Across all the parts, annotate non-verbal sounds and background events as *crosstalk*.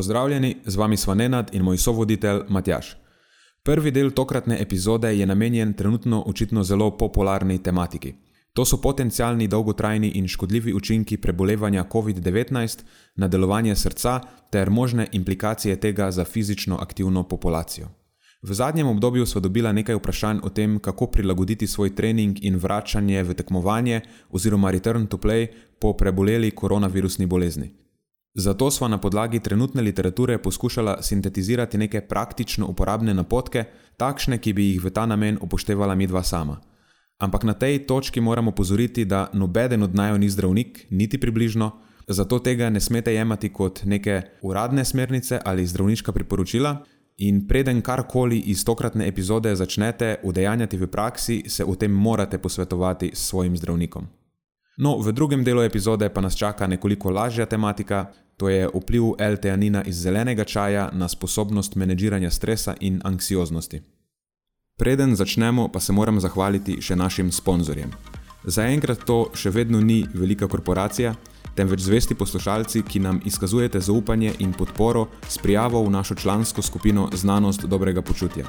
Pozdravljeni, z vami smo Nenad in moj sovoditelj Matjaš. Prvi del tokratne epizode je namenjen trenutno očitno zelo popularni tematiki. To so potencialni dolgotrajni in škodljivi učinki prebolevanja COVID-19 na delovanje srca ter možne implikacije tega za fizično aktivno populacijo. V zadnjem obdobju smo dobila nekaj vprašanj o tem, kako prilagoditi svoj trening in vračanje v tekmovanje oziroma return to play po preboleli koronavirusni bolezni. Zato smo na podlagi trenutne literature poskušali sintetizirati neke praktično uporabne napotke, takšne, ki bi jih v ta namen upoštevala midva sama. Ampak na tej točki moramo pozoriti, da nobeden od naju ni zdravnik, niti približno, zato tega ne smete jemati kot neke uradne smernice ali zdravniška priporočila. In preden karkoli iz tokratne epizode začnete udejanjati v praksi, se o tem morate posvetovati s svojim zdravnikom. No, v drugem delu epizode pa nas čaka nekoliko lažja tematika, to je vpliv L-teanina iz zelenega čaja na sposobnost menedžiranja stresa in anksioznosti. Preden začnemo, pa se moram zahvaliti še našim sponzorjem. Zaenkrat to še vedno ni velika korporacija, temveč zvesti poslušalci, ki nam izkazujete zaupanje in podporo s prijavo v našo člansko skupino Znanost dobrega počutja.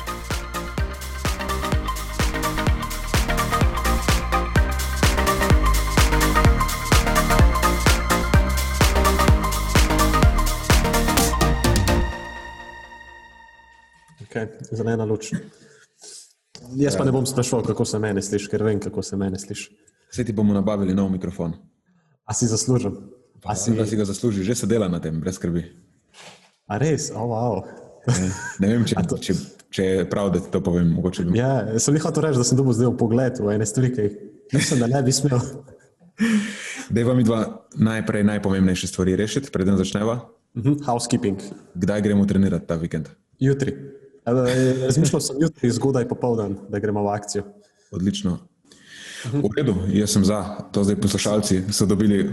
Zelena luč. Jaz pa ne bom sprašval, kako se meni sliši, ker vem, kako se meni sliši. Vse ti bomo nabavili nov mikrofon. A si zaslužen? A si... Da si ga zasluži, že se dela na tem, brez skrbi. A res, oh, wow. ne, ne vem, če, *laughs* to... če, če je prav, da ti to povem. Bi... Ja, sem jih hotel reči, da sem dobil zdaj v pogled v ene stvari, ki mislim, da ne bi smel. *laughs* Dejva mi dva najprej najpomembnejše stvari rešiti, preden začneva. Uh mhm, -huh. Housekeeping. Kdaj gremo trenirati ta vikend? Jutri. Razmišljal sem jutri zgodaj popoldan, da gremo v akcijo. Odlično. V redu, jaz sem za. To zdaj poslušalci so dobili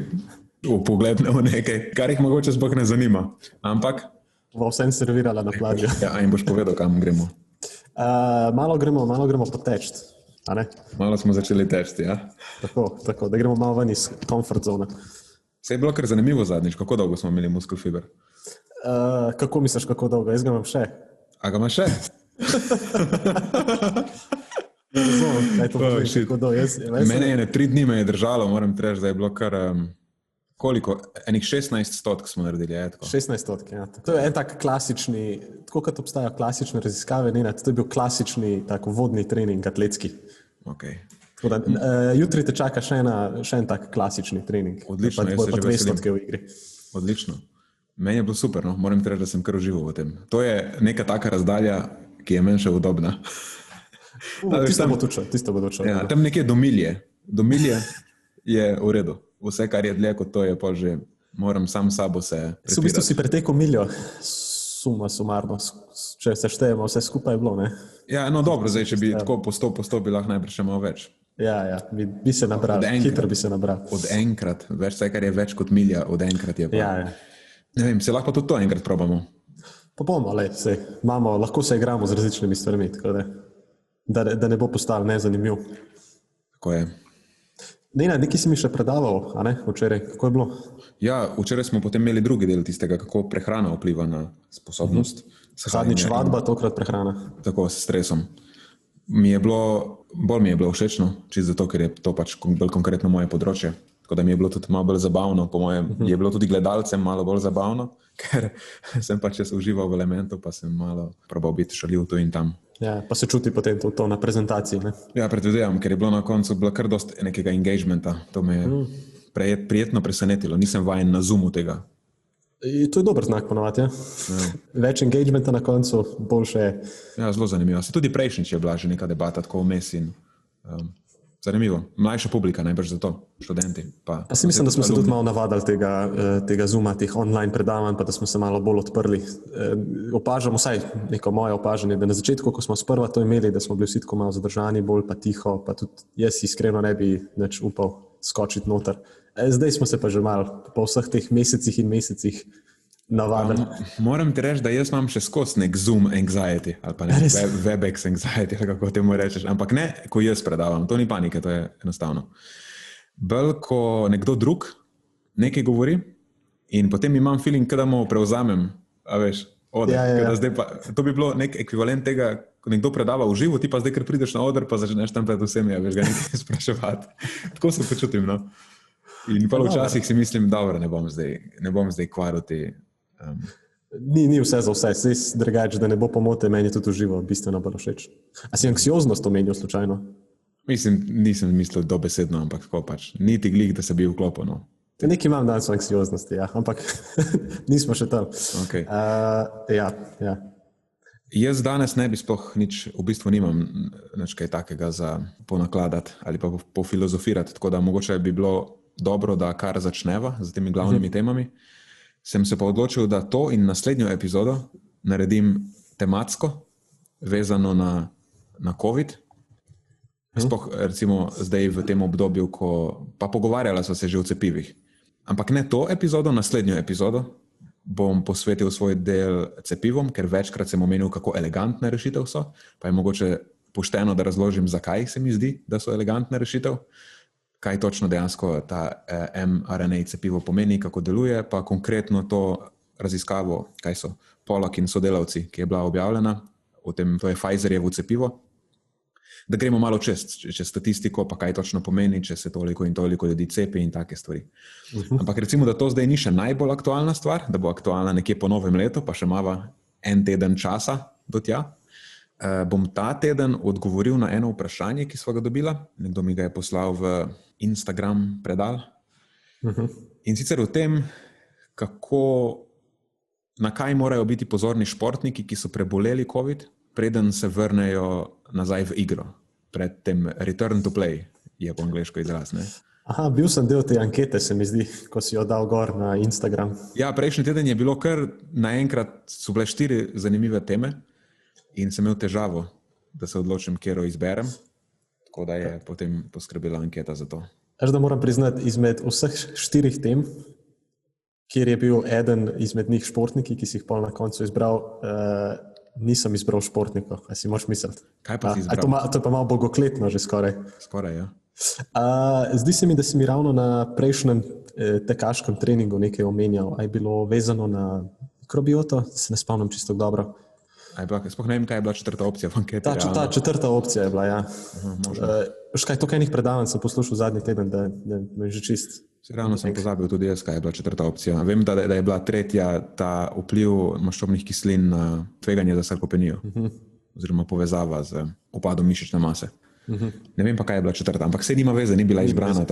v pogled na nekaj, kar jih mogoče sploh ne zanima. Ampak. Bo vsem servirala na plaži. *laughs* Ja, in boš povedal, kam gremo. Uh, malo gremo, malo gremo poteč. Malo smo začeli teči. Ja? Tako, tako, da gremo malo ven iz komfort zone. Se je bilo kar zanimivo zadnjič, kako dolgo smo imeli muskel fiber. Uh, kako misliš, kako dolgo? Jaz ga imam še. A ga imaš še? Mene je ne tri dni me je držalo, moram reči, da je bilo kar. Um, koliko? Enih 16 stotk smo naredili. Je, 16 stotk, ja. To je en tak klasični, tako kot obstajajo klasične raziskave, ne, to je bil klasični tako, vodni trening, atletski. Okay. Da, uh, jutri te čaka še, ena, še en tak klasični trening. Odlično, pa, pa, pa dve stotke v igri. Odlično. Meni je bilo super, no? moram reči, da sem kar užival v tem. To je neka taka razdalja, ki je meni še udobna. *laughs* Tisto bo točno, tisto bo točno. Ja, tam nekje do milje. Do milje je v redu. Vse, kar je dlje kot to, je pa že, moram sam sabo se. V bistvu si pretekel miljo, suma sumarno, če se štejemo, vse skupaj je bilo. Ne? Ja, no dobro, zdaj, če bi ja. tako postop, postop, bi lahko najprej še malo več. Ja, ja bi, bi se nabral, hitro bi se nabral. Od enkrat, več, vse, kar je več kot milja, od enkrat je. Pa. Ja, ja. Ne vem, se lahko tudi to enkrat probamo. Pa bomo, le, se, imamo, lahko se igramo z različnimi stvarmi, da, da, da ne bo postal nezanimiv. Tako je. Ne, ne, nekaj si mi še predaval, a ne včeraj. Kako je bilo? Ja, včeraj smo potem imeli drugi del tistega, kako prehrana vpliva na sposobnost. Mhm. Zadnjič vadba, tokrat prehrana. Tako s stresom. Mi je bilo, bolj mi je bilo všečno, čisto zato, ker je to pač bolj konkretno moje področje. Tako da mi je bilo tudi malo bolj zabavno, po mojem, uh mhm. -huh. je bilo tudi gledalcem malo bolj zabavno, *laughs* ker sem pač užival v elementu, pa sem malo probal biti šaljiv tu in tam. Ja, pa se čuti potem to, to na prezentaciji. Ne? Ja, predvidevam, ker je bilo na koncu kar dosti nekega engagementa. To me je mhm. -huh. prijetno presenetilo. Nisem vajen na zumu tega. I to je dober znak, ponovadi. Ja. Ja. Več engagementa na koncu, boljše je. Ja, zelo zanimivo. Se tudi prejšnjič je bila že neka debata, tako vmes in um, zanimivo. Mlajša publika, najbrž zato, študenti. Pa, Jaz si mislim, da smo se tudi malo navadili tega, eh, tega zuma, teh online predavanj, pa da smo se malo bolj odprli. Eh, Opažamo, vsaj neko moje opažanje, da na začetku, ko smo sprva to imeli, da smo bili vsi tako malo zadržani, bolj pa tiho, pa tudi jaz iskreno ne bi več upal skočiti noter. Eh, Zdaj smo se pa že malo po vseh teh mesecih in mesecih navadili. Moram ti reči, da jaz imam še skozi nek zoom anxiety ali pa nek Res? web, webex anxiety, kako temu rečeš. Ampak ne, ko jaz predavam, to ni panike, to je enostavno. Bolj, ko nekdo drug nekaj govori in potem imam feeling, da mu prevzamem, a veš, oder. Ja, ja, ja. Pa, to bi bilo nek ekvivalent tega, ko nekdo predava v živo, ti pa zdaj, ker prideš na oder, pa začneš tam pred vsemi, a veš, ga nekaj *laughs* spraševati. Tako se počutim. No? In pa včasih si mislim, da ne bom zdaj, ne bom zdaj kvaril te. Um, Ni, ni vse za vse, vse drugače, da ne bo pomote, meni je tudi živo bistveno bolj všeč. A si anksioznost omenil slučajno? Mislim, nisem mislil dobesedno, ampak tako pač. Niti glih, da se bi vklopil. No. Nekaj imam danes o anksioznosti, ja, ampak *laughs* nismo še tam. Okay. Uh, ja, ja. Jaz danes ne bi sploh nič, v bistvu nimam nič kaj takega za ponakladati ali pa pofilozofirati, tako da mogoče bi bilo dobro, da kar začneva z temi glavnimi temami. Sem se pa odločil, da to in naslednjo epizodo naredim tematsko, vezano na, na COVID. Sploh recimo zdaj v tem obdobju, ko pa pogovarjala so se že o cepivih. Ampak ne to epizodo, naslednjo epizodo bom posvetil svoj del cepivom, ker večkrat sem omenil, kako elegantne rešitev so. Pa je mogoče pošteno, da razložim, zakaj se mi zdi, da so elegantne rešitev, kaj točno dejansko ta eh, mRNA cepivo pomeni, kako deluje, pa konkretno to raziskavo, kaj so Polak in sodelavci, ki je bila objavljena, o tem, to je Pfizerjevo cepivo. Da gremo malo čez, čez statistiko, pa kaj točno pomeni, če se toliko in toliko ljudi cepi in take stvari. Ampak recimo, da to zdaj ni še najbolj aktualna stvar, da bo aktualna nekje po novem letu, pa še imamo en teden časa do tja. Uh, bom ta teden odgovoril na eno vprašanje, ki smo ga dobila. Nekdo mi ga je poslal v Instagram predal. Uh -huh. In sicer o tem, kako, na kaj morajo biti pozorni športniki, ki so preboleli COVID, preden se vrnejo nazaj v igro. Pred tem return to play je po angliško izraz. Ne? Aha, bil sem del te ankete, se mi zdi, ko si jo dal gor na Instagram. Ja, prejšnji teden je bilo kar naenkrat, so bile štiri zanimive teme in sem imel težavo, da se odločim, kje jo izberem. Tako da je potem poskrbela anketa za to. Až da moram priznati, izmed vseh štirih tem, kjer je bil eden izmed njih športniki, ki si jih pol na koncu izbral, uh, nisem izbral športnikov. A si moš misliti? Kaj pa si A, a izbral? to, ma, to je pa malo bogokletno že skoraj. Skoraj, ja. Uh, zdi se mi, da si mi ravno na prejšnjem eh, tekaškem treningu nekaj omenjal. A je bilo vezano na mikrobioto, se ne spomnim čisto dobro. Bila, sploh ne vem, kaj je bila četrta opcija anketi. Ta, č- ta četrta opcija je bila. Ja. možno. Uh, kaj toliko enih predavanj sem poslušal zadnji teden, da da me je že čist. Ravno sem pozabil tudi jaz, kaj je bila četrta opcija. Vem, da, da je bila tretja ta vpliv maščobnih kislin na tveganje za sarkopenijo, uh -huh. oziroma povezava z upadom mišične mase. Uh -huh. Ne vem pa, kaj je bila četrta, ampak se nima veze, ni bila izbrana.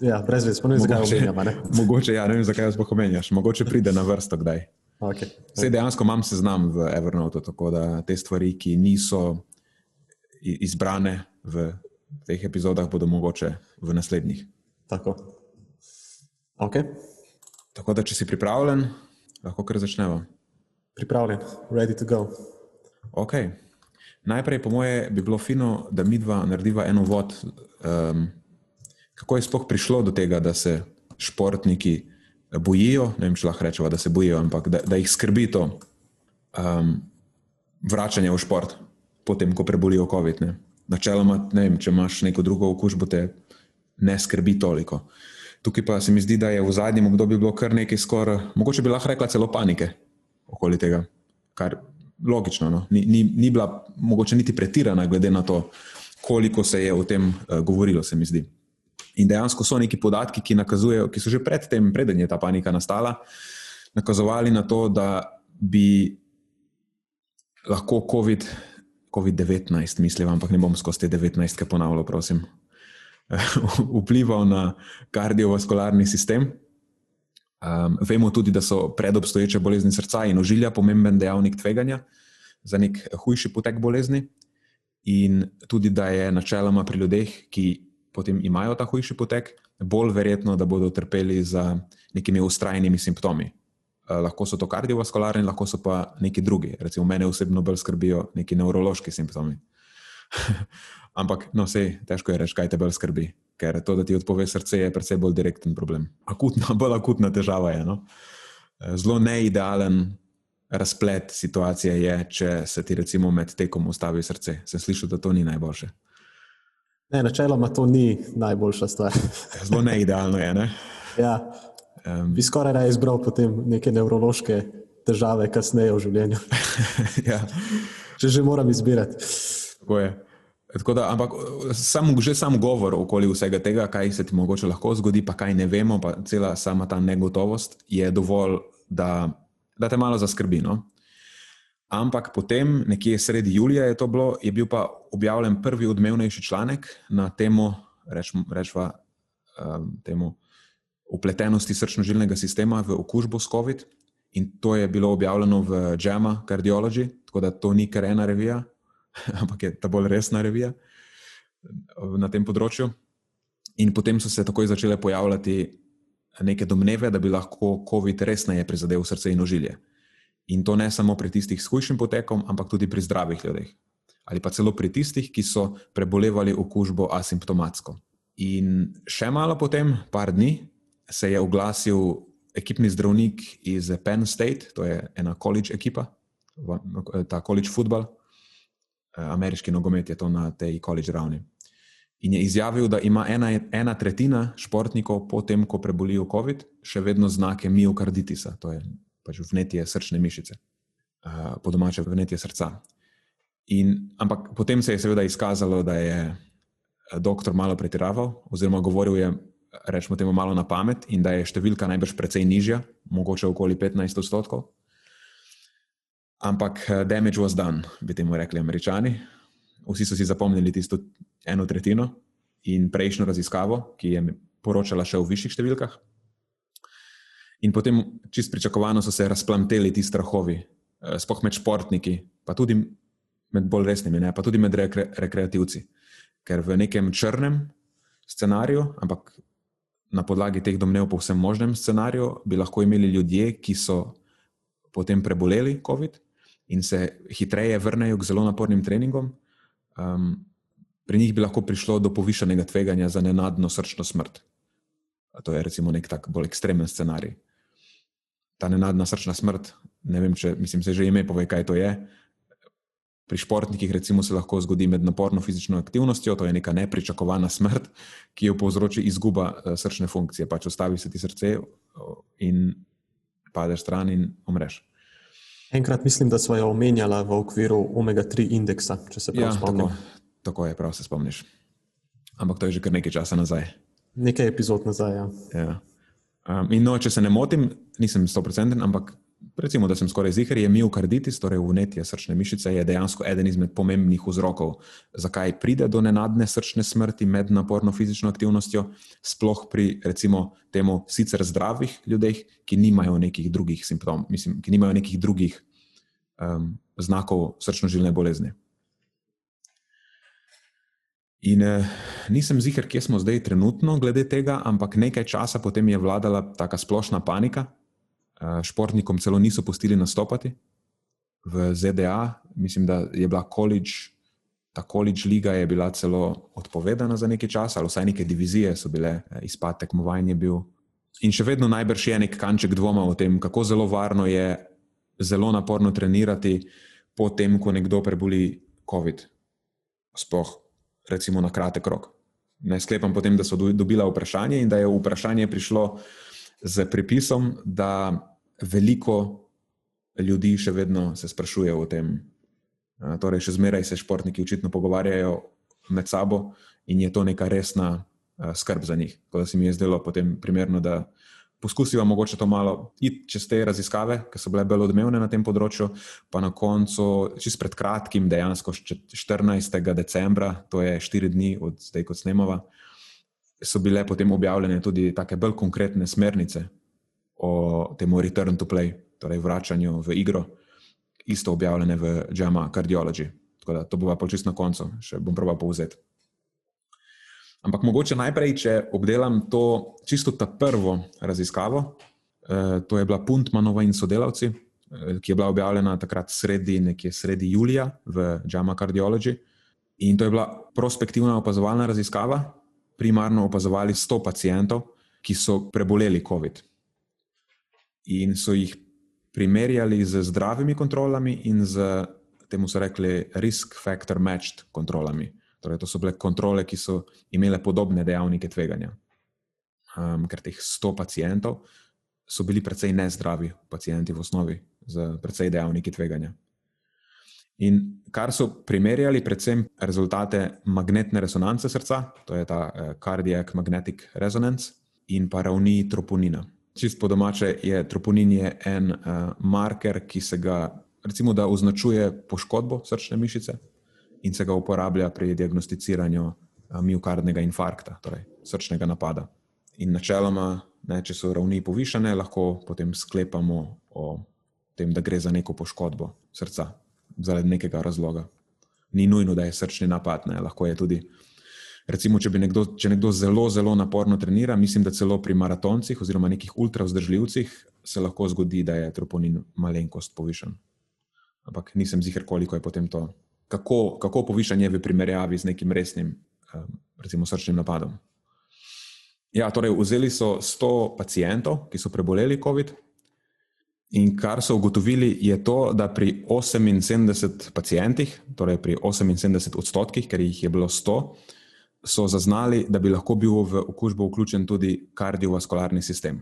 Ja, brez veze, pa ne vem, zakaj Mogoče, omenjam. a ne? mogoče, ja, ne vem, zakaj jo sploh omenjaš. Mogoče pride na vrsto kdaj. Okay. Sej dejansko imam seznam v Evernote, tako da te stvari, ki niso izbrane v teh epizodah, bodo mogoče v naslednjih. Tako. Okay. Tako da, če si pripravljen, lahko kar začnemo. Pripravljen, ready to go. Okay. Najprej, po moje, bi bilo fino, da mi dva narediva eno vod, um, kako je sploh prišlo do tega, da se športniki bojijo. Ne vem, če lahko rečemo, da se bojijo, ampak da, da jih skrbi to um, vračanje v šport, potem, ko prebolijo COVID. Ne. Načeloma, ne vem, če imaš neko drugo okužbo, te ne skrbi toliko. Tukaj pa se mi zdi, da je v zadnjem obdobju bilo kar nekaj skoraj, mogoče bi lahko rekla celo panike okoli tega, kar logično, no? ni, ni, ni bila mogoče niti pretirana, glede na to, koliko se je o tem uh, govorilo, se mi zdi. In dejansko so neki podatki, ki nakazujejo, ki so že predtem, preden je ta panika nastala, nakazovali na to, da bi lahko COVID, COVID-19, mislim, ampak ne bom skozi te 19, ki ponavljam, prosim. *laughs* vplival na kardiovaskularni sistem. Um, vemo tudi, da so predobstoječe bolezni srca in ožilja pomemben dejavnik tveganja za nek hujši potek bolezni, in tudi, da je načeloma pri ljudeh, ki potem imajo ta hujši potek, bolj verjetno, da bodo trpeli za nekimi ustrajnimi simptomi. Uh, lahko so to kardiovaskularni, lahko so pa neki drugi. Recimo, mene osebno bolj skrbijo neki nevrološki simptomi. *laughs* Ampak, no, vse težko je reči, kaj te bolj skrbi ker to, da ti odpove srce, je precej bolj direkten problem. Akutna, bolj akutna težava je. No? Zelo neidealen razplet situacije je, če se ti recimo med tekom ustavi srce. Sem slišal, da to ni najboljše. Ne, načeloma to ni najboljša stvar. Zelo neidealno je. Ne? Ja, um, bi skoraj naj izbral potem neke nevrološke težave kasneje v življenju. *laughs* ja. Če že moram izbirati. Tako je. Da, ampak sam, že sam govor okoli vsega tega, kaj se ti mogoče lahko zgodi, pa kaj ne vemo, pa cela sama ta negotovost je dovolj, da, da te malo zaskrbi. No? Ampak potem, nekje sredi julija je to bilo, je bil pa objavljen prvi odmevnejši članek na temo, rečva, rečva um, temu upletenosti srčno-žilnega sistema v okužbo s COVID. In to je bilo objavljeno v JAMA Cardiology, tako da to ni kar ena revija, *laughs* ampak je ta bolj resna revija eh, na tem področju. In potem so se takoj začele pojavljati neke domneve, da bi lahko COVID resneje prizadel srce in ožilje. In to ne samo pri tistih s hujšim potekom, ampak tudi pri zdravih ljudeh. Ali pa celo pri tistih, ki so prebolevali okužbo asimptomatsko. In še malo potem, par dni, se je oglasil ekipni zdravnik iz Penn State, to je ena college ekipa, ta college football, ameriški nogomet je to na tej college ravni. In je izjavil, da ima ena, ena tretjina športnikov, potem ko prebolijo COVID, še vedno znake miokarditisa, to je pač vnetje srčne mišice, uh, po domače vnetje srca. In, ampak potem se je seveda izkazalo, da je eh, doktor malo pretiraval, oziroma govoril je, rečemo temu, malo na pamet, in da je številka najbrž precej nižja, mogoče okoli 15 odstotkov. Ampak eh, damage was done, bi temu rekli američani. Vsi so si zapomnili tisto eno tretjino in prejšnjo raziskavo, ki je poročala še v višjih številkah. In potem, čist pričakovano, so se razplamteli ti strahovi, eh, spoh med športniki, pa tudi med bolj resnimi, ne? pa tudi med rekre, rekreativci. Ker v nekem črnem scenariju, ampak na podlagi teh domnev, po vsem možnem scenariju, bi lahko imeli ljudje, ki so potem preboleli COVID, in se hitreje vrnejo k zelo napornim treningom, um, pri njih bi lahko prišlo do povišenega tveganja za nenadno srčno smrt. To je recimo nek tak bolj ekstremen scenarij. Ta nenadna srčna smrt, ne vem, če mislim, se že ime pove, kaj to je. Pri športnikih recimo se lahko zgodi med naporno fizično aktivnostjo, to je neka nepričakovana smrt, ki jo povzroči izguba uh, srčne funkcije. Pač ostavi se ti srce in padeš stran in umreš. Enkrat mislim, da smo jo omenjali v okviru omega-3 indeksa, če se prav ja, spomnim. Tako, tako je, prav se spomniš. Ampak to je že kar nekaj časa nazaj. Nekaj epizod nazaj. Ja. Ja. Um, in no, če se ne motim, nisem 100%, ampak recimo, da sem skoraj ziger, je miokarditis, torej vnetje srčne mišice, dejansko eden izmed pomembnih vzrokov, zakaj pride do nenadne srčne smrti med naporno fizično aktivnostjo, sploh pri recimo temu sicer zdravih ljudeh, ki nimajo nekih drugih simptomov, mislim, ki nimajo nekih drugih um, znakov srčno-žilne bolezni. In eh, nisem ziger, kje smo zdaj trenutno glede tega, ampak nekaj časa potem je vladala taka splošna panika. Eh, športnikom celo niso pustili nastopati v ZDA. Mislim, da je bila college, ta college liga je bila celo odpovedana za nekaj časa, ali vsaj neke divizije so bile, eh, izpad tekmovanja je bil. In še vedno najbrž je nek kanček dvoma o tem, kako zelo varno je zelo naporno trenirati, potem, ko nekdo preboli COVID. Sploh, recimo, na kratek rok. Ne sklepam potem, da so dobila vprašanje in da je vprašanje prišlo z pripisom, da veliko ljudi še vedno se sprašuje o tem. Torej, še zmeraj se športniki očitno pogovarjajo med sabo in je to neka resna skrb za njih. Tako da se mi je zdelo potem primerno, da poskusiva mogoče to malo iti čez te raziskave, ki so bile bolj odmevne na tem področju, pa na koncu, čist pred kratkim, dejansko 14. decembra, to je štiri dni od zdaj, kot snemova, so bile potem objavljene tudi tako bolj konkretne smernice o tem return to play, torej vračanju v igro, isto objavljene v JAMA Cardiology. Tako da to bo pa čisto na koncu, še bom probal povzeti. Ampak mogoče najprej, če obdelam to čisto ta prvo raziskavo, eh, to je bila Puntmanova in sodelavci, eh, ki je bila objavljena takrat sredi, nekje sredi julija v JAMA Cardiology. In to je bila prospektivna opazovalna raziskava, primarno opazovali 100 pacijentov, ki so preboleli COVID. In so jih primerjali z zdravimi kontrolami in z temu so rekli risk factor matched kontrolami. Torej, to so bile kontrole, ki so imele podobne dejavnike tveganja. Um, ker teh 100 pacijentov so bili precej nezdravi pacijenti v osnovi z precej dejavniki tveganja. In kar so primerjali, predvsem rezultate magnetne resonance srca, to je ta uh, cardiac magnetic resonance, in pa ravni troponina. Čist po domače je troponin je en uh, marker, ki se ga, recimo, da označuje poškodbo srčne mišice in se ga uporablja pri diagnosticiranju uh, miokardnega infarkta, torej srčnega napada. In načeloma, ne, če so ravni povišene, lahko potem sklepamo o tem, da gre za neko poškodbo srca zaradi nekega razloga. Ni nujno, da je srčni napad, ne. lahko je tudi. Recimo, če, nekdo, če nekdo zelo, zelo naporno trenira, mislim, da celo pri maratoncih oziroma nekih ultravzdržljivcih se lahko zgodi, da je troponin malenkost povišen. Ampak nisem ziger, koliko je potem to. Kako, kako povišan je v primerjavi z nekim resnim, recimo, srčnim napadom. Ja, torej, vzeli so 100 pacijentov, ki so preboleli COVID, In kar so ugotovili, je to, da pri 78 pacijentih, torej pri 78 odstotkih, ker jih je bilo 100, so zaznali, da bi lahko bil v okužbo vključen tudi kardiovaskularni sistem.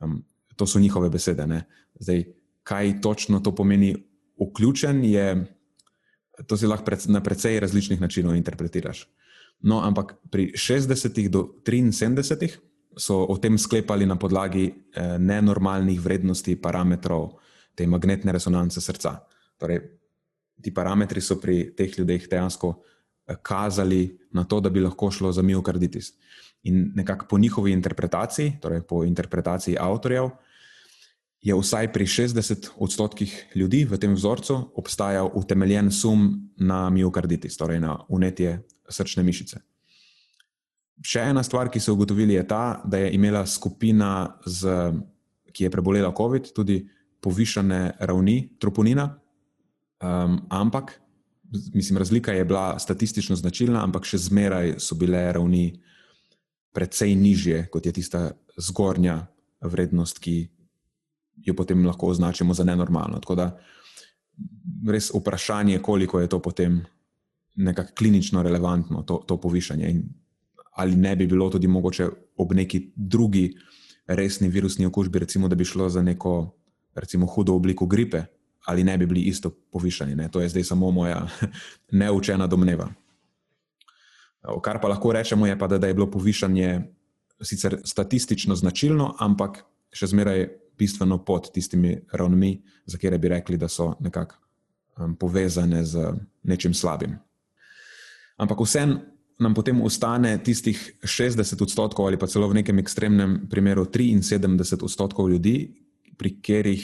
Um, to so njihove besede. Zdaj, kaj točno to pomeni vključen, je, to si lahko pred, na precej različnih načinov interpretiraš. No, ampak pri 60 do 73 so o tem sklepali na podlagi eh, nenormalnih vrednosti parametrov te magnetne resonance srca. Torej, ti parametri so pri teh ljudeh dejansko eh, kazali na to, da bi lahko šlo za miokarditis. In nekako po njihovi interpretaciji, torej po interpretaciji avtorjev, je vsaj pri 60 odstotkih ljudi v tem vzorcu obstajal utemeljen sum na miokarditis, torej na unetje srčne mišice. Še ena stvar, ki so ugotovili, je ta, da je imela skupina, z, ki je prebolela COVID, tudi povišene ravni troponina, um, ampak, mislim, razlika je bila statistično značilna, ampak še zmeraj so bile ravni precej nižje, kot je tista zgornja vrednost, ki jo potem lahko označimo za nenormalno. Tako da res vprašanje, koliko je to potem nekako klinično relevantno, to, to povišanje. In ali ne bi bilo tudi mogoče ob neki drugi resni virusni okužbi, recimo, da bi šlo za neko recimo, hudo obliko gripe, ali ne bi bili isto povišani. Ne? To je zdaj samo moja *laughs* neučena domneva. Kar pa lahko rečemo, je pa, da, da je bilo povišanje sicer statistično značilno, ampak še zmeraj bistveno pod tistimi ravnmi, za katere bi rekli, da so nekako um, povezane z nečim slabim. Ampak vseeno nam potem ostane tistih 60 odstotkov ali pa celo v nekem ekstremnem primeru 73 odstotkov ljudi, pri katerih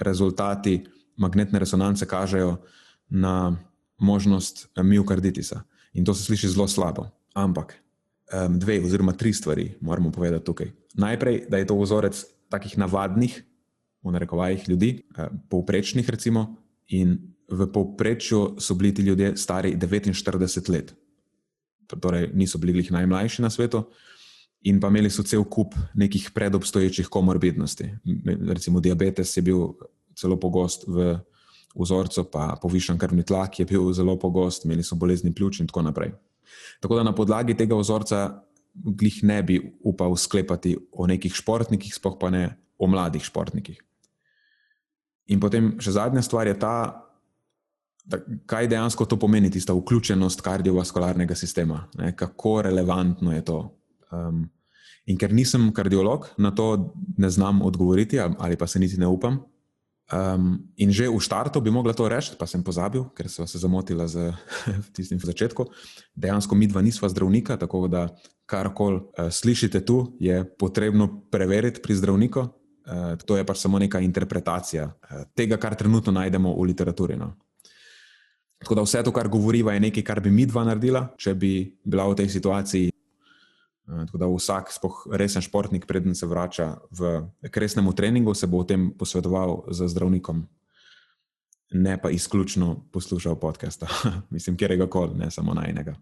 rezultati magnetne resonance kažejo na možnost miokarditisa. In to se sliši zelo slabo. Ampak dve oziroma tri stvari moramo povedati tukaj. Najprej, da je to vzorec takih navadnih, v narekovajih, ljudi, povprečnih, recimo, in v povprečju so bili ti ljudje stari 49 let torej niso bili njih najmlajši na svetu, in pa imeli so cel kup nekih predobstoječih komorbidnosti. Recimo diabetes je bil zelo pogost v vzorcu, pa povišen krvni tlak je bil zelo pogost, imeli so bolezni pljuč in tako naprej. Tako da na podlagi tega vzorca glih ne bi upal sklepati o nekih športnikih, sploh pa ne o mladih športnikih. In potem še zadnja stvar je ta, da, kaj dejansko to pomeni, tista vključenost kardiovaskularnega sistema, ne, kako relevantno je to. Um, in ker nisem kardiolog, na to ne znam odgovoriti, ali pa se niti ne upam. Um, in že v štartu bi mogla to reči, pa sem pozabil, ker sem se zamotila z *laughs* tistim v začetku. Dejansko mi dva nisva zdravnika, tako da karkoli uh, slišite tu, je potrebno preveriti pri zdravniku. Uh, to je pač samo neka interpretacija uh, tega, kar trenutno najdemo v literaturi. No. Tako da vse to, kar govoriva, je nekaj, kar bi mi dva naredila, če bi bila v tej situaciji. Tako da vsak, resen športnik, preden se vrača v resnemu treningu, se bo o tem posvetoval z zdravnikom, ne pa izključno poslušal podcasta, *laughs* mislim, kjerega koli, ne samo na enega.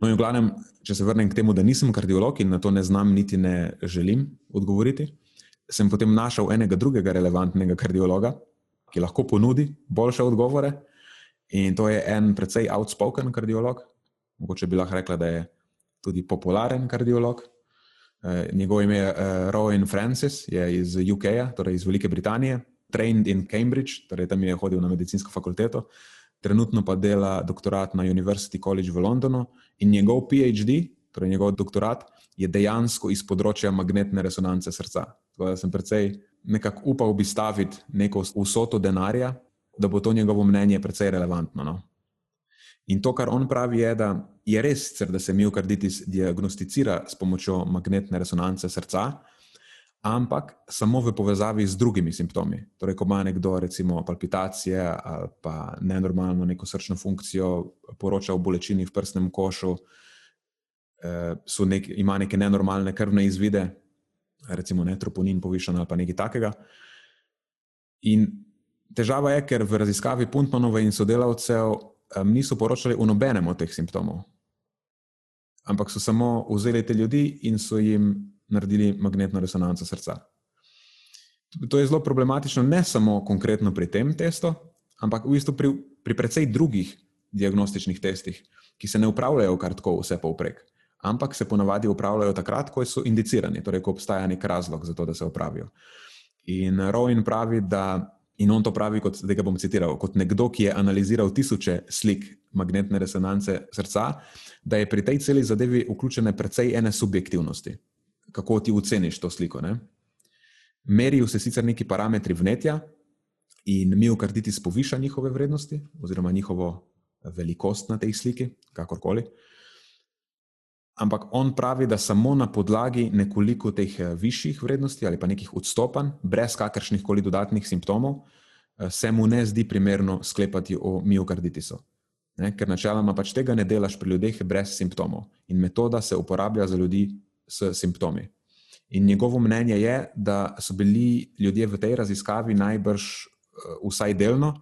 No, in v glavnem, če se vrnem k temu, da nisem kardiolog in na to ne znam, niti ne želim odgovoriti, sem potem našel enega drugega relevantnega kardiologa, ki lahko ponudi boljše odgovore. In to je en precej outspoken kardiolog, mogoče bi lahko rekla, da je tudi popularen kardiolog. Uh, njegov ime je uh, Rowan Francis, je iz UK, torej iz Velike Britanije, trained in Cambridge, torej tam je hodil na medicinsko fakulteto, trenutno pa dela doktorat na University College v Londonu in njegov PhD, torej njegov doktorat, je dejansko iz področja magnetne resonance srca. Tako da sem precej nekako upal bi staviti neko vsoto denarja, da bo to njegovo mnenje precej relevantno. No? In to, kar on pravi, je, da je res, sicer, da se miokarditis diagnosticira s pomočjo magnetne resonance srca, ampak samo v povezavi z drugimi simptomi. Torej, ko ima nekdo, recimo, palpitacije ali pa nenormalno neko srčno funkcijo, poroča o bolečini v prsnem košu, eh, nek, ima neke nenormalne krvne izvide, recimo netroponin povišen ali pa nekaj takega. In težava je, ker v raziskavi Puntmanove in sodelavcev um, niso poročali o nobenem od teh simptomov, ampak so samo vzeli te ljudi in so jim naredili magnetno resonanco srca. To je zelo problematično, ne samo konkretno pri tem testu, ampak v bistvu pri, pri precej drugih diagnostičnih testih, ki se ne upravljajo kar tako vse povprek, ampak se ponavadi upravljajo takrat, ko so indicirani, torej ko obstaja nek razlog za to, da se upravijo. In Rowan pravi, da In on to pravi, kot da ga bom citiral, kot nekdo, ki je analiziral tisoče slik magnetne resonance srca, da je pri tej celi zadevi vključene precej ene subjektivnosti. Kako ti oceniš to sliko? Ne? Merijo se sicer neki parametri vnetja in miokarditis poviša njihove vrednosti, oziroma njihovo velikost na tej sliki, kakorkoli. Ampak on pravi, da samo na podlagi nekoliko teh eh, višjih vrednosti ali pa nekih odstopanj, brez kakršnih koli dodatnih simptomov, eh, se mu ne zdi primerno sklepati o miokarditisu. Ne? Ker načeloma pač tega ne delaš pri ljudeh brez simptomov in metoda se uporablja za ljudi s simptomi. In njegovo mnenje je, da so bili ljudje v tej raziskavi najbrž eh, vsaj delno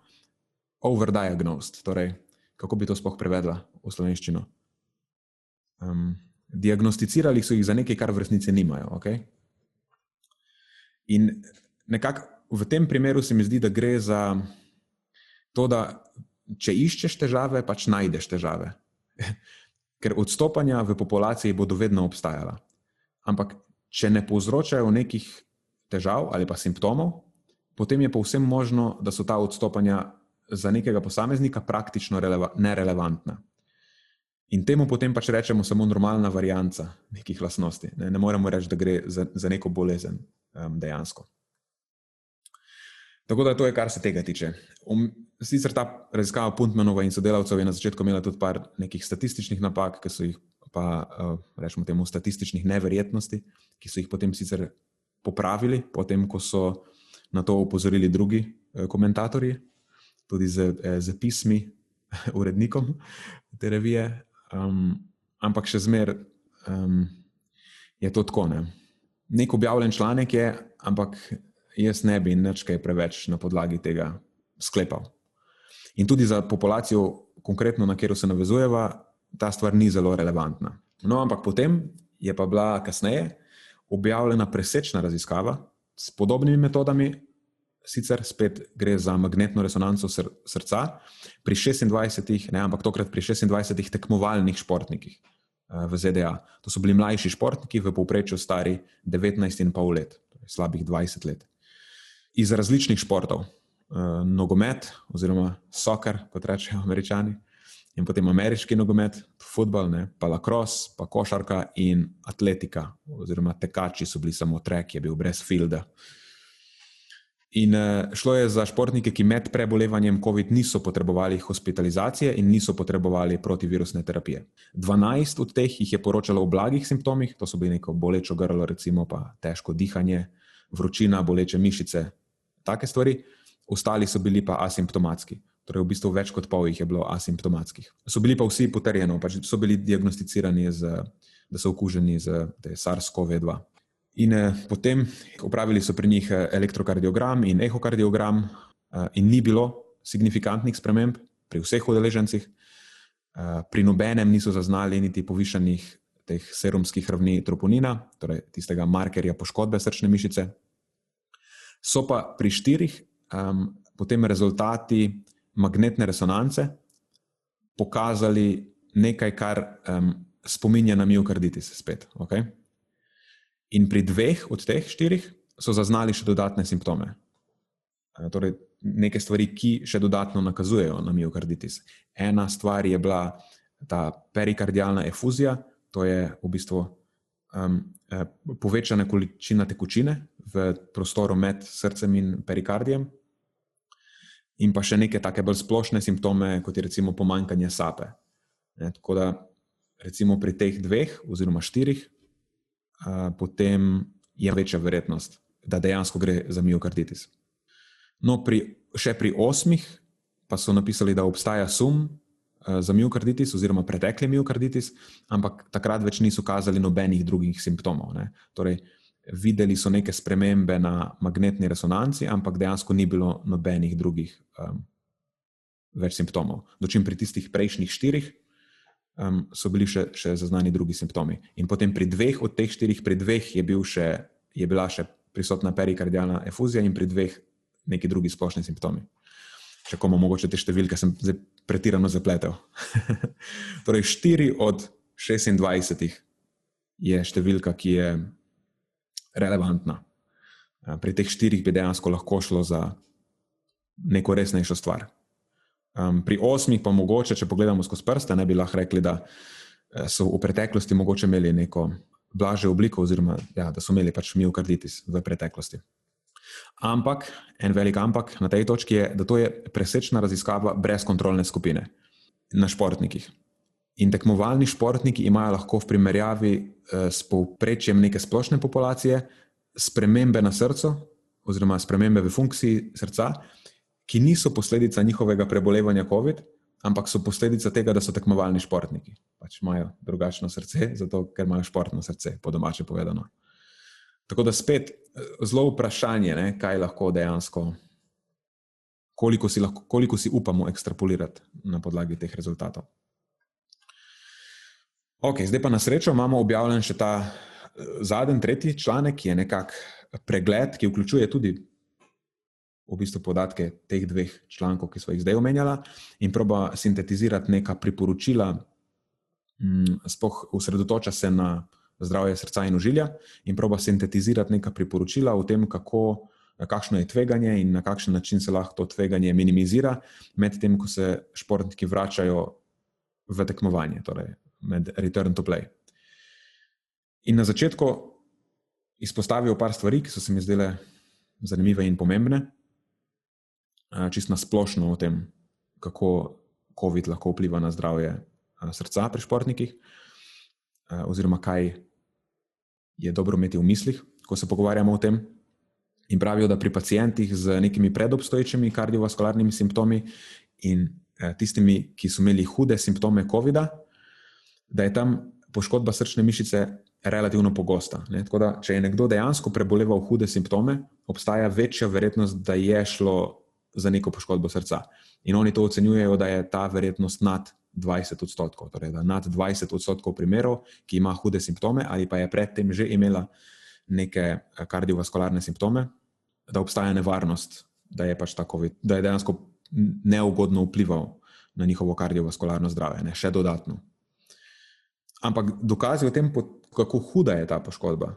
overdiagnosed. Torej, kako bi to sploh prevedla v slovenščino? Um, diagnosticirali so jih za nekaj, kar v resnici nimajo. Okay? In nekako v tem primeru se mi zdi, da gre za to, da če iščeš težave, pač najdeš težave. *laughs* Ker odstopanja v populaciji bodo vedno obstajala. Ampak, če ne povzročajo nekih težav ali pa simptomov, potem je povsem možno, da so ta odstopanja za nekega posameznika praktično nerelevantna. In temu potem pač rečemo samo normalna varianta nekih lastnosti. Ne, ne moremo reči, da gre za, za neko bolezen um, dejansko. Tako da to je, kar se tega tiče. Um, sicer ta raziskava Puntmanova in sodelavcev je na začetku imela tudi par nekih statističnih napak, ki so jih pa, uh, rečemo temu, statističnih neverjetnosti, ki so jih potem sicer popravili, potem ko so na to upozorili drugi uh, komentatorji, tudi z, eh, z pismi *laughs* urednikom te revije. Um, ampak še zmeraj um, je to tako. Ne? Nek objavljen članek je, ampak jaz ne bi nič kaj preveč na podlagi tega sklepal. In tudi za populacijo, konkretno na katero se navezujeva, ta stvar ni zelo relevantna. No, ampak potem je pa bila kasneje objavljena presečna raziskava s podobnimi metodami, sicer spet gre za magnetno resonanco sr srca, pri 26, ne, ampak tokrat pri 26 tekmovalnih športnikih uh, v ZDA. To so bili mlajši športniki, v povprečju stari 19,5 let, torej slabih 20 let. Iz različnih športov, uh, nogomet, oziroma soccer, kot rečejo američani, in potem ameriški nogomet, futbol, ne, pa lacrosse, pa košarka in atletika, oziroma tekači so bili samo trek, je bil brez filda. In uh, šlo je za športnike, ki med prebolevanjem COVID niso potrebovali hospitalizacije in niso potrebovali protivirusne terapije. 12 od teh jih je poročalo o blagih simptomih, to so bili neko bolečo grlo, recimo pa težko dihanje, vročina, boleče mišice, take stvari, ostali so bili pa asimptomatski. Torej, v bistvu več kot pol jih je bilo asimptomatskih. So bili pa vsi potrjeni, pač so bili diagnosticirani, z, da so okuženi z SARS-CoV-2. In eh, potem upravili so pri njih eh, elektrokardiogram in ehokardiogram, eh, in ni bilo signifikantnih sprememb pri vseh udeležencih. Pri nobenem niso zaznali niti povišanih teh serumskih ravni troponina, torej tistega markerja poškodbe srčne mišice. So pa pri štirih um, potem rezultati magnetne resonance pokazali nekaj, kar um, spominja na miokarditis. Spet, okay? In pri dveh od teh štirih so zaznali še dodatne simptome. Torej, neke stvari, ki še dodatno nakazujejo na miokarditis. Ena stvar je bila ta perikardialna efuzija, to je v bistvu um, povečana količina tekočine v prostoru med srcem in perikardijem, in pa še neke take bolj splošne simptome, kot je recimo pomankanje sape. Ne, tako da, recimo pri teh dveh, oziroma štirih, potem je večja verjetnost, da dejansko gre za miokarditis. No, pri, še pri osmih pa so napisali, da obstaja sum za miokarditis oziroma pretekli miokarditis, ampak takrat več niso kazali nobenih drugih simptomov. Ne. Torej, videli so neke spremembe na magnetni resonanci, ampak dejansko ni bilo nobenih drugih um, več simptomov. Dočim pri tistih prejšnjih štirih um, so bili še, še zaznani drugi simptomi. In potem pri dveh od teh štirih, pri dveh je, bil še, je bila še prisotna perikardialna efuzija, in pri dveh neki drugi splošni simptomi. Če komu mogoče te številke, sem pretirano zapletel. *laughs* torej, štiri od 26 je številka, ki je relevantna. Pri teh štirih bi dejansko lahko šlo za neko resnejšo stvar. Um, pri osmih, pa mogoče, če pogledamo skozi prste, ne bi lahko rekli, da eh, so v preteklosti mogoče imeli neko blažjo obliko, oziroma ja, da so imeli pač miokarditis v preteklosti. Ampak, en velik ampak na tej točki je, da to je presečna raziskava brez kontrolne skupine na športnikih. In tekmovalni športniki imajo lahko v primerjavi eh, s povprečjem neke splošne populacije spremembe na srcu, oziroma spremembe v funkciji srca, ki niso posledica njihovega prebolevanja COVID, ampak so posledica tega, da so tekmovalni športniki. Pač imajo drugačno srce, zato ker imajo športno srce, po domače povedano. Tako da spet eh, zelo vprašanje, ne, kaj lahko dejansko, koliko si, lahko, koliko si upamo ekstrapolirati na podlagi teh rezultatov. Ok, zdaj pa na srečo imamo objavljen še ta eh, zadnji, tretji članek, ki je nekakšen pregled, ki vključuje tudi v bistvu podatke teh dveh člankov, ki smo jih zdaj omenjali, in proba sintetizirati neka priporočila, mm, spoh usredotoča se na zdravje srca in užilja, in proba sintetizirati neka priporočila o tem, kako, kakšno je tveganje in na kakšen način se lahko to tveganje minimizira, medtem ko se športniki vračajo v tekmovanje, torej med return to play. In na začetku izpostavijo par stvari, ki so se mi zdele zanimive in pomembne čist na splošno o tem, kako COVID lahko vpliva na zdravje srca pri športnikih, oziroma kaj je dobro imeti v mislih, ko se pogovarjamo o tem. In pravijo, da pri pacijentih z nekimi predobstoječimi kardiovaskularnimi simptomi in tistimi, ki so imeli hude simptome COVID-a, da je tam poškodba srčne mišice relativno pogosta. Da, če je nekdo dejansko preboleval hude simptome, obstaja večja verjetnost, da je šlo za neko poškodbo srca. In oni to ocenjujejo, da je ta verjetnost nad 20 odstotkov, torej da nad 20 odstotkov primerov, ki ima hude simptome ali pa je predtem že imela neke eh, kardiovaskularne simptome, da obstaja nevarnost, da je pač tako, da je dejansko neugodno vplival na njihovo kardiovaskularno zdravje, ne še dodatno. Ampak dokazi o tem, kako huda je ta poškodba,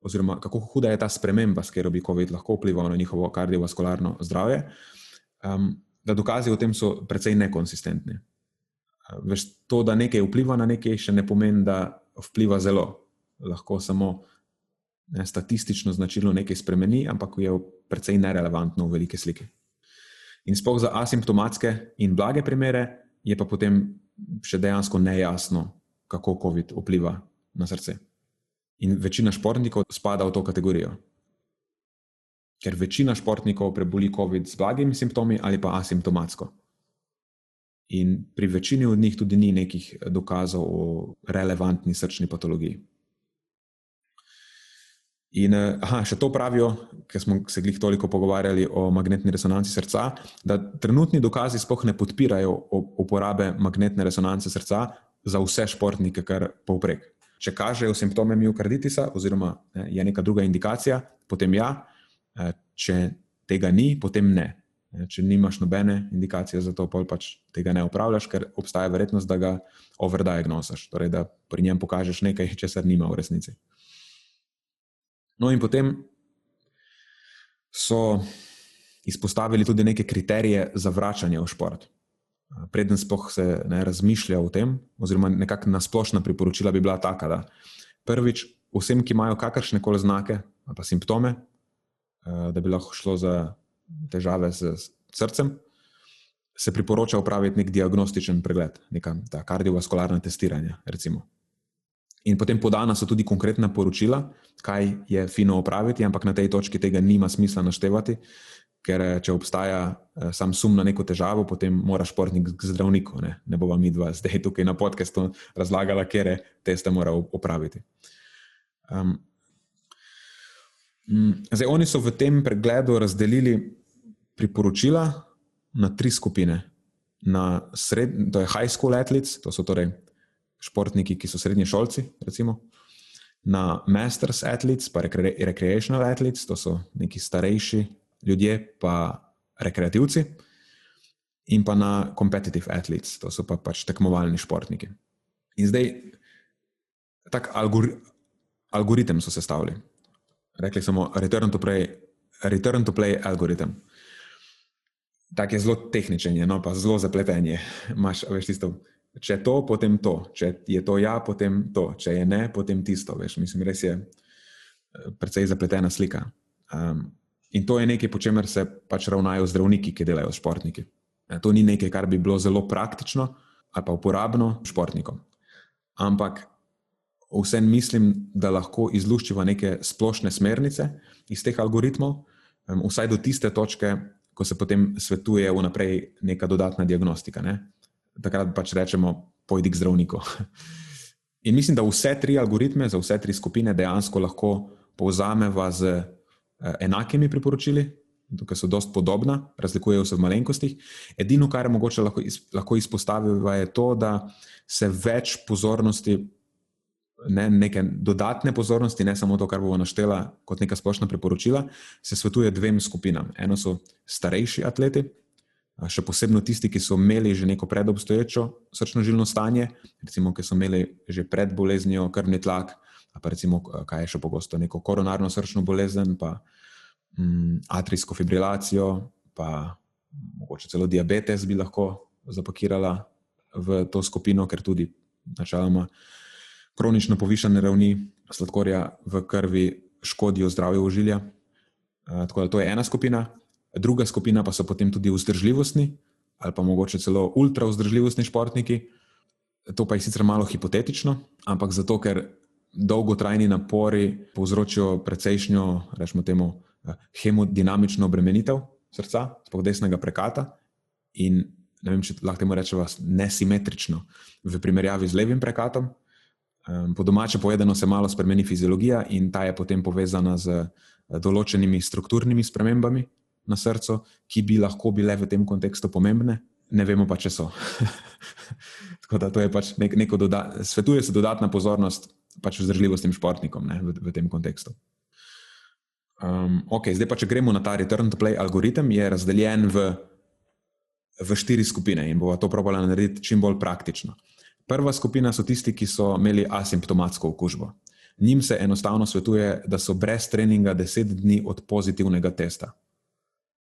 oziroma kako huda je ta sprememba, s katero bi COVID lahko vplival na njihovo kardiovaskularno zdravje, um, da dokazi o tem so precej nekonsistentni. Veš, to, da nekaj vpliva na nekaj, še ne pomeni, da vpliva zelo. Lahko samo ne, statistično značilno nekaj spremeni, ampak je precej nerelevantno v velike slike. In spoh za asimptomatske in blage primere je pa potem še dejansko nejasno, kako COVID vpliva na srce. In večina športnikov spada v to kategorijo. Ker večina športnikov preboli COVID z blagimi simptomi ali pa asimptomatsko. In pri večini od njih tudi ni nekih dokazov o relevantni srčni patologiji. In aha, še to pravijo, ker smo se glih toliko pogovarjali o magnetni resonanci srca, da trenutni dokazi sploh ne podpirajo uporabe magnetne resonance srca za vse športnike, kar povprek. Če kažejo simptome miokarditisa, oziroma ne, je neka druga indikacija, potem ja, če tega ni, potem ne. Če nimaš nobene indikacije za to, pa pač tega ne upravljaš, ker obstaja verjetnost, da ga overdiagnosaš, torej da pri njem pokažeš nekaj, česar nima v resnici. No, in potem so izpostavili tudi neke kriterije za vračanje v šport. Preden spoh se ne razmišlja o tem, oziroma nekakšna nasplošna priporočila bi bila taka, da prvič, vsem, ki imajo kakršne koli znake ali pa simptome, da bi lahko šlo za težave z srcem, se priporoča upraviti nek diagnostičen pregled, neka kardiovaskularna testiranja. Recimo. In potem podana so tudi konkretna poročila, kaj je fino opraviti, ampak na tej točki tega nima smisla naštevati, ker eh, če obstaja eh, sam sum na neko težavo, potem mora športnik k zdravniku. Ne, ne bova mi dva zdaj tukaj na podkastu razlagala, kere teste mora opraviti. Um, zdaj, oni so v tem pregledu razdelili priporočila na tri skupine. Na sred, to je high school athletes, to so torej športniki, ki so srednji šolci, recimo, na Masters Athletes, pa Recreational Athletes, to so neki starejši ljudje, pa rekreativci, in pa na Competitive Athletes, to so pa pač tekmovalni športniki. In zdaj, tak algori algoritem so sestavili. Rekli smo, return to play, return to play algoritem. Tak je zelo tehničen, je, no, pa zelo zapleten je. *laughs* Imáš, veš, tisto če to, potem to, če je to ja, potem to, če je ne, potem tisto. Veš, mislim, res je eh, precej zapletena slika. Um, in to je nekaj, po čemer se pač ravnajo zdravniki, ki delajo s športniki. E, to ni nekaj, kar bi bilo zelo praktično ali pa uporabno športnikom. Ampak vsem mislim, da lahko izluščiva neke splošne smernice iz teh algoritmov, vsaj do tiste točke, ko se potem svetuje vnaprej neka dodatna diagnostika. Ne? takrat pač rečemo, pojdi k zdravniku. *laughs* In mislim, da vse tri algoritme za vse tri skupine dejansko lahko povzameva z enakimi priporočili, ki so precej podobna, razlikujejo se v malenkostih. Edino, kar je mogoče lahko, iz, lahko izpostaviti, je to, da se več pozornosti, ne neke dodatne pozornosti, ne samo to, kar bomo naštela kot neka splošna priporočila, se svetuje dvem skupinam. Eno so starejši atleti, še posebej tisti, ki so imeli že neko predobstoječo srčno-žilno stanje, recimo, ki so imeli že pred boleznijo krvni tlak, pa recimo, kaj je še pogosto, neko koronarno srčno bolezen, pa mm, atrijsko fibrilacijo, pa mogoče celo diabetes bi lahko zapakirala v to skupino, ker tudi načeloma kronično povišene ravni sladkorja v krvi škodijo zdravju ožilja. Tako da to je ena skupina. Druga skupina pa so potem tudi vzdržljivostni ali pa mogoče celo ultra vzdržljivostni športniki. To pa je sicer malo hipotetično, ampak zato, ker dolgotrajni napori povzročijo precejšnjo, rečemo temu, eh, hemodinamično obremenitev srca, sploh desnega prekata in ne vem, če lahko temu rečemo nesimetrično v primerjavi z levim prekatom. Po domače povedano se malo spremeni fiziologija in ta je potem povezana z eh, določenimi strukturnimi spremembami na srcu, ki bi lahko bile v tem kontekstu pomembne, ne vemo pa, če so. *laughs* Tako da to je pač nek, neko dodatno, svetuje se dodatna pozornost pač vzdržljivostim športnikom ne, v, v tem kontekstu. Um, ok, zdaj pa, če gremo na ta return to play algoritem, je razdeljen v, v štiri skupine in bomo to probali narediti čim bolj praktično. Prva skupina so tisti, ki so imeli asimptomatsko okužbo. Njim se enostavno svetuje, da so brez treninga deset dni od pozitivnega testa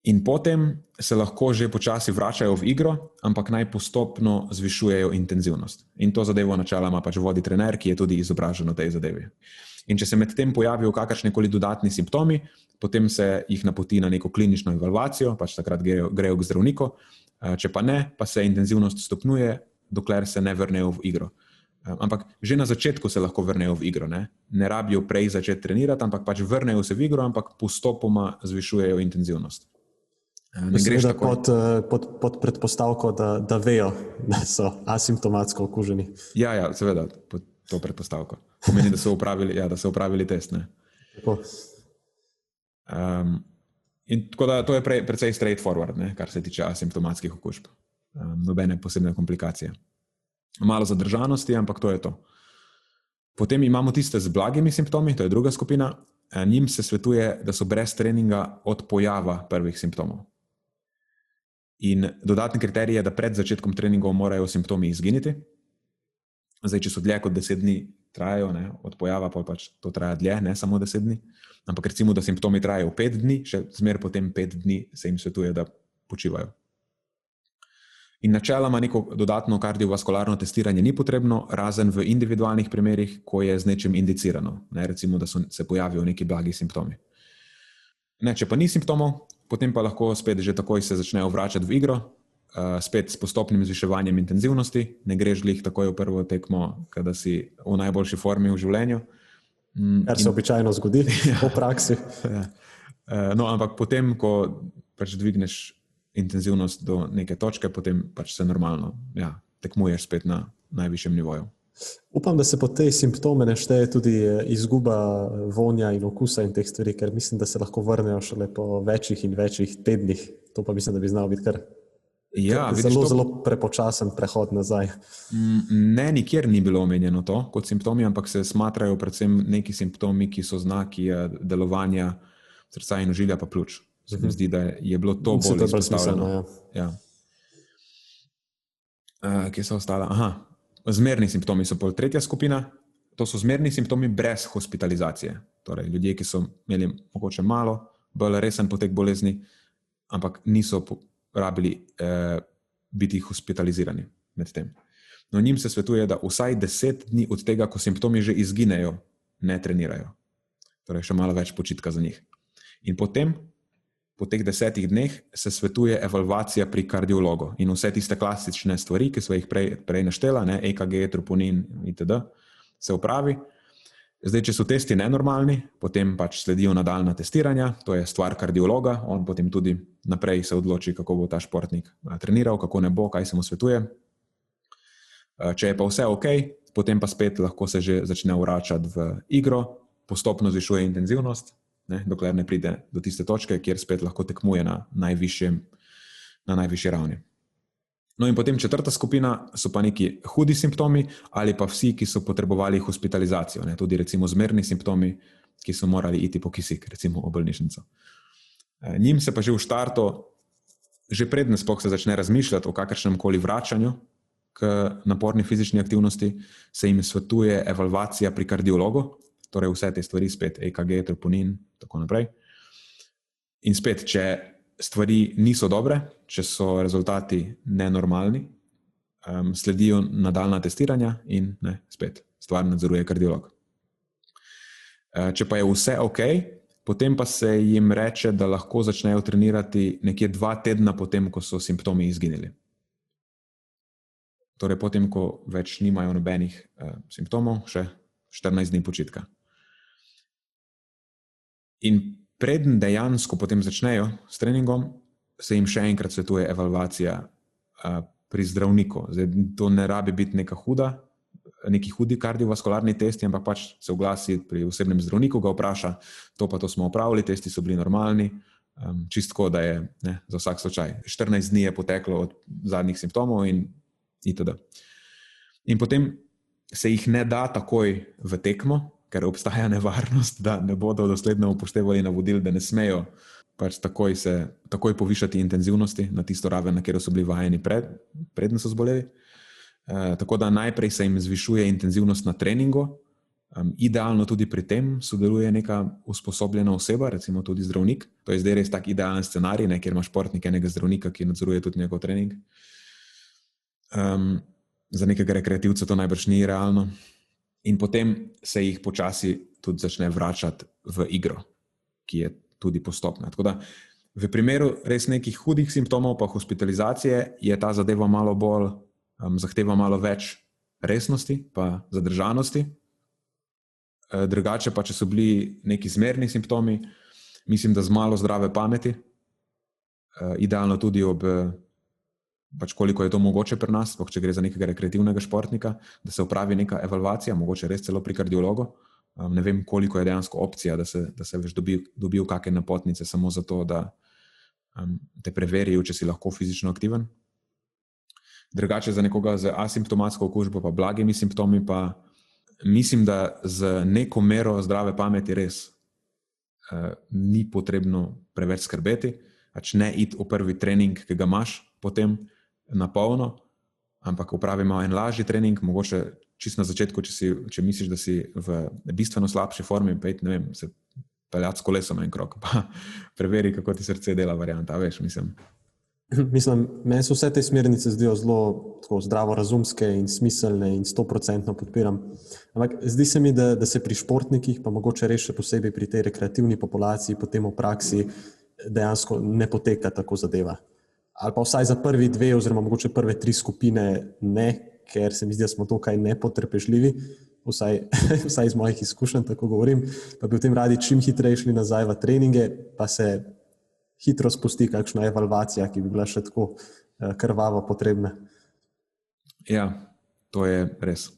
In potem se lahko že počasi vračajo v igro, ampak naj postopno zvišujejo intenzivnost. In to zadevo načeloma pač vodi trener, ki je tudi izobražen v tej zadevi. In če se medtem pojavijo kakršne koli dodatni simptomi, potem se jih napoti na neko klinično evalvacijo, pač takrat grejo, grejo k zdravniku, če pa ne, pa se intenzivnost stopnjuje, dokler se ne vrnejo v igro. Ampak že na začetku se lahko vrnejo v igro. Ne, ne rabijo prej začeti trenirati, ampak pač vrnejo se v igro, ampak postopoma zvišujejo intenzivnost. Ne greš tako pod, pod, pod predpostavko, da, da vejo, *laughs* da so asimptomatsko okuženi. Ja, ja seveda, pod to predpostavko. Pomeni, da so upravili, ja, da so upravili test. Um, in tako da to je pre, precej straightforward, ne, kar se tiče asimptomatskih okužb. Um, nobene posebne komplikacije. Malo zadržanosti, ampak to je to. Potem imamo tiste z blagimi simptomi, to je druga skupina. E, njim se svetuje, da so brez treninga od pojava prvih simptomov. In dodatni kriterij je, da pred začetkom treningov morajo simptomi izginiti. Zdaj, če so dlje kot deset dni, trajajo, ne, od pojava pa pač to traja dlje, ne samo deset dni. Ampak recimo, da simptomi trajajo pet dni, še zmeraj potem pet dni se jim svetuje, da počivajo. In načeloma neko dodatno kardiovaskularno testiranje ni potrebno, razen v individualnih primerih, ko je z nečim indicirano, ne, recimo, da so, se pojavijo neki blagi simptomi. Ne, če pa ni simptomov, potem pa lahko spet že takoj se začnejo vračati v igro, uh, spet s postopnim zviševanjem intenzivnosti, ne greš jih takoj v prvo tekmo, kada si v najboljši formi v življenju. Mm, Kar se in... običajno zgodi *laughs* ja. v praksi. ja. uh, no, ampak potem, ko pač dvigneš intenzivnost do neke točke, potem pač se normalno ja, tekmuješ spet na najvišjem nivoju. Upam, da se po tej simptome ne šteje tudi eh, izguba eh, vonja in okusa in teh stvari, ker mislim, da se lahko vrnejo šele po večjih in večjih tednih. To pa mislim, da bi znal biti kar. Ja, vidiš, zelo, to... zelo prepočasen prehod nazaj. Ne, nikjer ni bilo omenjeno to kot simptomi, ampak se smatrajo predvsem neki simptomi, ki so znaki eh, delovanja srca in ožilja, pa pljuč. Se mi zdi, da je bilo to bolj izpostavljeno. Ja. Ja. Uh, kje so ostale? Aha, zmerni simptomi so pol tretja skupina. To so zmerni simptomi brez hospitalizacije. Torej, ljudje, ki so imeli mogoče malo, bolj resen potek bolezni, ampak niso rabili eh, biti hospitalizirani med tem. No, njim se svetuje, da vsaj deset dni od tega, ko simptomi že izginejo, ne trenirajo. Torej, še malo več počitka za njih. In potem po teh desetih dneh se svetuje evalvacija pri kardiologu in vse tiste klasične stvari, ki so jih prej, prej naštela, ne, EKG, troponin itd., se upravi. Zdaj, če so testi nenormalni, potem pač sledijo nadaljna testiranja, to je stvar kardiologa, on potem tudi naprej se odloči, kako bo ta športnik treniral, kako ne bo, kaj se mu svetuje. Če je pa vse ok, potem pa spet lahko se že začne vračati v igro, postopno zvišuje intenzivnost, ne, dokler ne pride do tiste točke, kjer spet lahko tekmuje na, najvišjem, na najvišji ravni. No, in potem četrta skupina so pa neki hudi simptomi, ali pa vsi, ki so potrebovali hospitalizacijo, ne, tudi recimo zmerni simptomi, ki so morali iti po kisik, recimo v bolnišnico. E, njim se pa že v štartu, že predtem, spoh se začne razmišljati o kakršnem koli vračanju k naporni fizični aktivnosti, se jim svetuje evalvacija pri kardiologu, torej vse te stvari, spet EKG, troponin in tako naprej. In spet, če stvari niso dobre, če so rezultati nenormalni, um, sledijo nadaljna testiranja in ne, spet stvar nadzoruje kardiolog. Uh, če pa je vse ok, potem pa se jim reče, da lahko začnejo trenirati nekje dva tedna potem, ko so simptomi izginili. Torej, potem, ko več nimajo nobenih uh, simptomov, še 14 dni počitka. In preden dejansko potem začnejo s treningom, se jim še enkrat svetuje evalvacija uh, pri zdravniku. Zdaj, to ne rabi biti neka huda, neki hudi kardiovaskularni testi, ampak pač se oglasi pri osebnem zdravniku, ga vpraša, to pa to smo opravili, testi so bili normalni. Um, čistko, da je ne, za vsak slučaj. 14 dni je poteklo od zadnjih simptomov, in itd. In potem se jih ne da takoj v tekmo, ker obstaja nevarnost, da ne bodo dosledno upoštevali navodil, da ne smejo pač takoj, se, takoj povišati intenzivnosti na tisto raven, na katero so bili vajeni, pred, predtem so zboleli. E, tako da najprej se jim zvišuje intenzivnost na treningu, Um, idealno tudi pri tem sodeluje neka usposobljena oseba, recimo tudi zdravnik. To je zdaj res tak idealen scenarij, ne, kjer ima športnik enega zdravnika, ki nadzoruje tudi njegov trening. Um, za nekega rekreativca to najbrž ni realno. In potem se jih počasi tudi začne vračati v igro, ki je tudi postopna. Tako da v primeru res nekih hudih simptomov, pa hospitalizacije, je ta zadeva malo bolj, um, zahteva malo več resnosti in zadržanosti. E, drugače pa, če so bili neki zmerni simptomi, mislim, da z malo zdrave pameti, e, idealno tudi ob, pač koliko je to mogoče pri nas, spoh, če gre za nekega rekreativnega športnika, da se upravi neka evalvacija, mogoče res celo pri kardiologu. Um, ne vem, koliko je dejansko opcija, da se, da se veš dobil, dobil kakšne napotnice, samo zato, da um, te preverijo, če si lahko fizično aktiven. Drugače, za nekoga z asimptomatsko okužbo, pa blagimi simptomi, pa mislim, da z neko mero zdrave pameti res uh, ni potrebno preveč skrbeti. Pač ne iti v prvi trening, ki ga imaš, potem na polno, ampak upravimo en lažji trening, mogoče čisto na začetku, če, si, če misliš, da si v bistveno slabši formi, pet, ne vem, se peljati s kolesom en krok, pa *laughs* preveri, kako ti srce dela, varianta, veš, mislim. *laughs* Mislim, meni se vse te smernice zdijo zelo zdravo, razumske in smiselne, in sto procentno podpiram. Ampak zdi se mi, da, da se pri športnikih, pa mogoče res še posebej pri tej rekreativni populaciji, potem v praksi dejansko ne poteka tako zadeva. Ali pa vsaj za prvi dve, oziroma mogoče prve tri skupine, ne, ker se mi zdi, da smo tukaj nepotrpežljivi vsaj, *laughs* vsaj iz mojih izkušenj, tako govorim, pa bi v tem radi čim hitreje šli nazaj v treninge, pa se hitro spusti kakšna evalvacija, ki bi bila še tako uh, krvavo potrebna. Ja, to je res.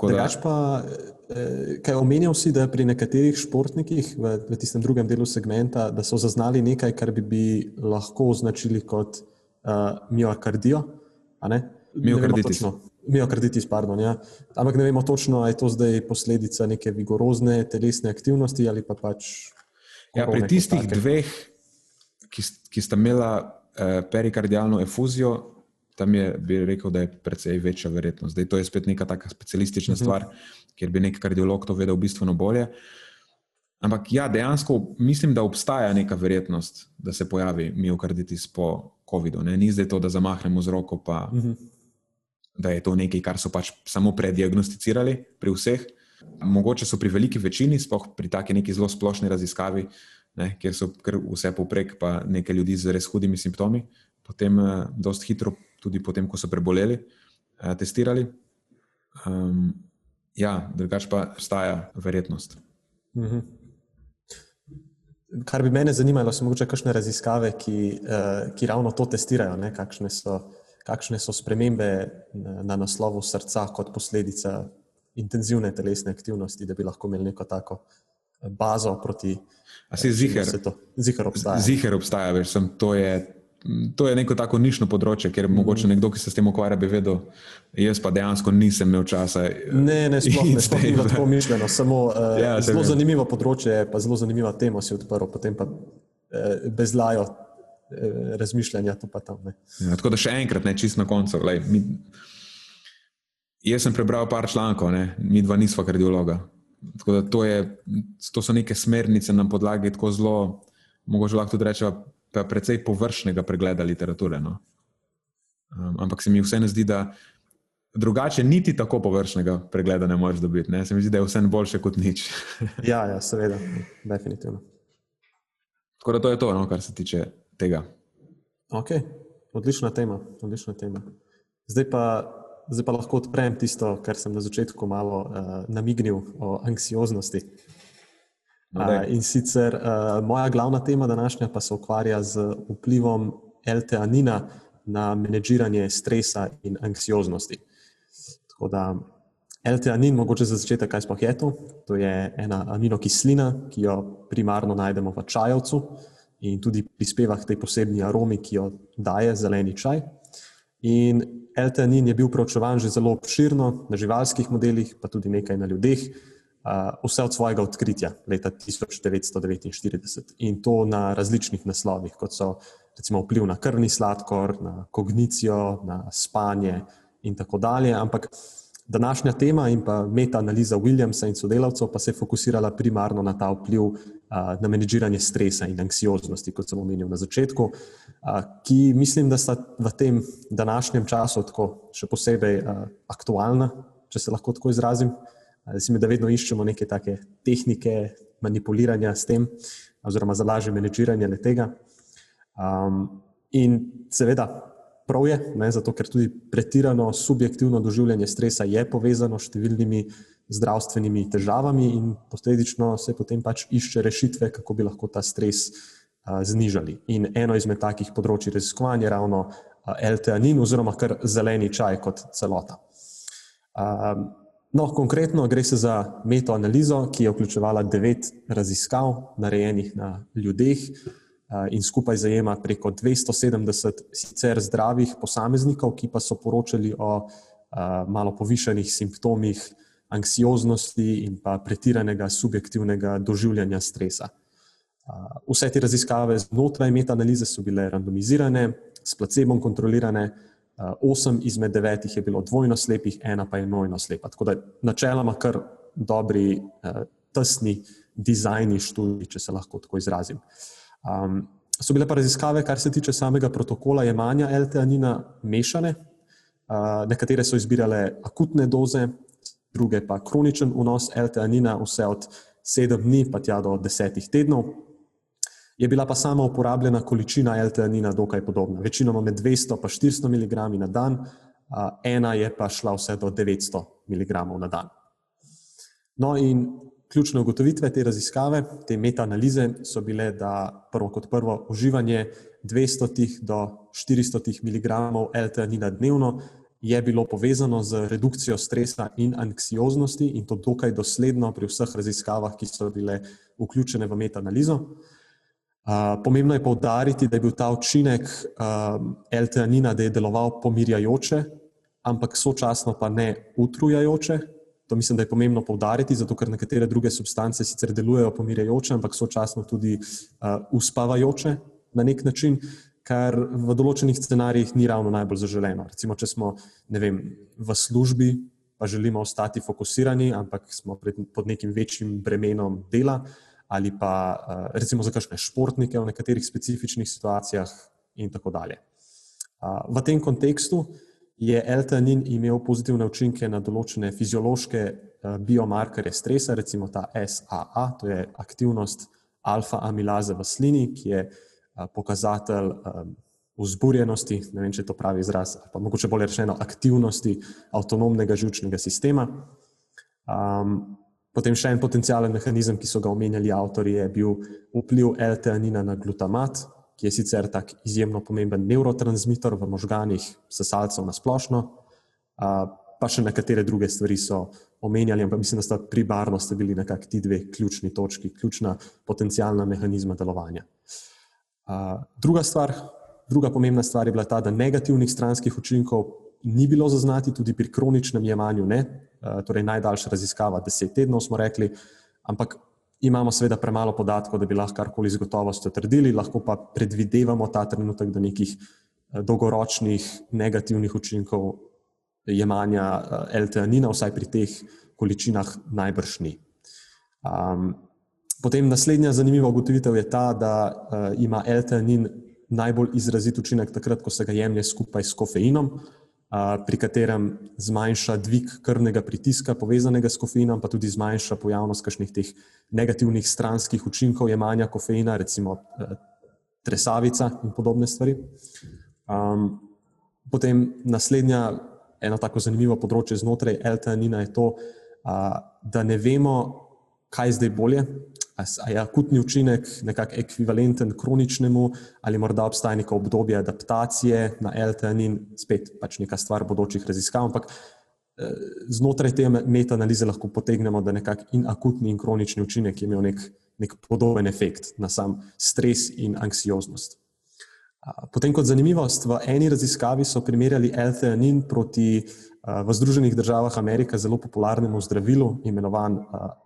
Drugač pa, eh, kaj omenjal si, da pri nekaterih športnikih v, v tistem drugem delu segmenta, da so zaznali nekaj, kar bi, bi lahko označili kot uh, miokardijo. Miokarditis. Miokarditis, pardon. Ja. Ampak ne vemo točno, ali je to zdaj posledica neke vigorozne telesne aktivnosti ali pa pač. Ja, pri tistih take. dveh, ki, ki sta imela eh, perikardijalno efuzijo, tam je bi rekel, da je precej večja verjetnost. Zdaj, to je spet neka taka specialistična mhm. stvar, kjer bi nek kardiolog to vedel bistveno bolje. Ampak ja, dejansko mislim, da obstaja neka verjetnost, da se pojavi miokarditis po COVID-u. Ni zdaj to, da zamahnemo z roko, pa uh mhm. -huh da je to nekaj, kar so pač samo prediagnosticirali pri vseh. Mogoče so pri veliki večini, sploh pri taki neki zelo splošni raziskavi, ne, kjer so vse poprek, pa nekaj ljudi z res hudimi simptomi, potem uh, dosta hitro, tudi potem, ko so preboleli, uh, testirali. Um, ja, drugač pa obstaja verjetnost. Mhm. Kar bi mene zanimalo, so morda kakšne raziskave, ki, uh, ki ravno to testirajo, ne, kakšne so kakšne so spremembe na naslovu srca kot posledica intenzivne telesne aktivnosti, da bi lahko imeli neko tako bazo proti. A si ziger? Ziger obstaja. Ziger obstaja, veš, sem, to je. To je neko tako nišno področje, ker mm mogoče nekdo, ki se s tem ukvarja, bi vedel, jaz pa dejansko nisem imel časa. Ne, ne, *laughs* sploh ne, sploh ni bilo tako mišljeno. Samo, uh, ja, zelo zanimivo področje, pa zelo zanimiva tema si odprl, potem pa uh, bezlajo Eh, razmišljanja tu pa tam. Ja, tako da še enkrat, ne čist na koncu. Lej, mi, jaz sem prebral par člankov, ne, mi dva nisva kardiologa. To, je, to so neke smernice na podlagi tako zelo, mogoče lahko tudi rečemo, precej površnega pregleda literature. No. Um, ampak se mi vseeno zdi, da drugače niti tako površnega pregleda ne moreš dobiti. Ne. Se mi zdi, da je vse boljše kot nič. *laughs* ja, ja, seveda, definitivno. Tako da to je to, no, kar se tiče tega. Ok, odlična tema. Odlična tema. Zdaj, pa, zdaj pa lahko odprem tisto, kar sem na začetku malo uh, namignil o anksioznosti. Uh, in sicer uh, moja glavna tema današnja pa se ukvarja z vplivom L-teanina na menedžiranje stresa in anksioznosti. Tako da L-teanin, mogoče za začetek, kaj sploh je to? To je ena aminokislina, ki jo primarno najdemo v čajovcu. In tudi prispeva k tej posebni aromi, ki jo daje zeleni čaj. In L-teanin je bil preučevan že zelo obširno na živalskih modelih, pa tudi nekaj na ljudeh, vse od svojega odkritja leta 1949 in to na različnih naslovih, kot so recimo vpliv na krvni sladkor, na kognicijo, na spanje in tako dalje. Ampak Današnja tema in pa meta-analiza Williamsa in sodelavcev pa se je fokusirala primarno na ta vpliv na menedžiranje stresa in anksioznosti, kot sem omenil na začetku, ki mislim, da sta v tem današnjem času tako še posebej aktualna, če se lahko tako izrazim. Mislim, da vedno iščemo neke take tehnike manipuliranja s tem, oziroma za lažje menedžiranje tega. Um, in seveda, prav je, ne, zato ker tudi pretirano subjektivno doživljanje stresa je povezano s številnimi zdravstvenimi težavami, in posledično se potem pač išče rešitve, kako bi lahko ta stres uh, znižali. In eno izmed takih področji raziskovanja je ravno uh, L-teanin, oziroma kar zeleni čaj kot celota. Uh, no, konkretno gre se za metoanalizo, ki je vključevala devet raziskav, narejenih na ljudeh. Eh, in skupaj zajema preko 270 sicer zdravih posameznikov, ki pa so poročali o eh, malo povišenih simptomih anksioznosti in pa pretiranega subjektivnega doživljanja stresa. Eh, vse te raziskave znotraj metaanalize so bile randomizirane, s placebom kontrolirane, osem izmed devetih je bilo dvojno slepih, ena pa je nojno slepa. Tako da načeloma kar dobri, tesni dizajni študij, če se lahko tako izrazim. Um, so bile pa raziskave, kar se tiče samega protokola jemanja L-teanina, mešane. Uh, nekatere so izbirale akutne doze, druge pa kroničen vnos L-teanina, vse od sedem dni pa tja do desetih tednov. Je bila pa sama uporabljena količina L-teanina dokaj podobna, večinoma med 200 in 400 mg na dan, uh, ena je pa šla vse do 900 mg na dan. No, in Ključne ugotovitve te raziskave, te metaanalize, so bile, da prvo kot prvo uživanje 200 do 400 mg L-teanina dnevno je bilo povezano z redukcijo stresa in anksioznosti, in to dokaj dosledno pri vseh raziskavah, ki so bile vključene v metaanalizo. Pomembno je povdariti, da je bil ta učinek L-teanina, da je deloval pomirjajoče, ampak sočasno pa ne utrujajoče, To mislim, da je pomembno povdariti, zato ker nekatere druge substance sicer delujejo pomirjajoče, ampak sočasno tudi uh, uspavajoče na nek način, kar v določenih scenarijih ni ravno najbolj zaželeno. Recimo, če smo vem, v službi, pa želimo ostati fokusirani, ampak smo pred, pod nekim večjim bremenom dela, ali pa uh, recimo za kakšne športnike v nekaterih specifičnih situacijah, in tako dalje. Uh, v tem kontekstu je L-teanin imel pozitivne učinke na določene fiziološke eh, biomarkerje stresa, recimo ta SAA, to je aktivnost alfa-amilaze v slini, ki je eh, pokazatelj eh, vzburjenosti, ne vem, če to pravi izraz, pa mogoče bolje rečeno, aktivnosti avtonomnega žučnega sistema. Um, potem še en potencijalen mehanizem, ki so ga omenjali avtori, je bil vpliv L-teanina na glutamat, ki je sicer tako izjemno pomemben neurotransmitter v možganjih sesalcev na splošno, pa še nekatere druge stvari so omenjali, ampak mislim, da sta primarno sta bili nekako ti dve ključni točki, ključna potencijalna mehanizma delovanja. Druga stvar, druga pomembna stvar je bila ta, da negativnih stranskih učinkov ni bilo zaznati, tudi pri kroničnem jemanju ne, torej najdaljša raziskava, deset tednov smo rekli, ampak Imamo seveda premalo podatkov, da bi lahko karkoli z gotovostjo trdili, lahko pa predvidevamo ta trenutek, da nekih eh, dolgoročnih negativnih učinkov jemanja eh, L-teanina, vsaj pri teh količinah, najbrž ni. Um, potem naslednja zanimiva ugotovitev je ta, da uh, ima L-teanin najbolj izrazit učinek takrat, ko se ga jemlje skupaj s kofeinom. Pri katerem zmanjša dvig krvnega pritiska, povezanega s kofeinom, pa tudi zmanjša pojavnost kakšnih teh negativnih stranskih učinkov jemanja kofeina, recimo e, tresavica in podobne stvari. Um, potem naslednja, eno tako zanimivo področje znotraj L-teanina je to, uh, da ne vemo, kaj je zdaj bolje, je akutni učinek nekako ekvivalenten kroničnemu, ali morda obstaja neko obdobje adaptacije na L-teanin, spet pač neka stvar bodočih raziskav. Ampak eh, znotraj te metaanalize lahko potegnemo, da nekako in akutni in kronični učinek je imel nek, nek podoben efekt na sam stres in anksioznost. Potem, kot zanimivost, v eni raziskavi so primerjali L-teanin proti v Združenih državah Amerike zelo popularnemu zdravilu, imenovan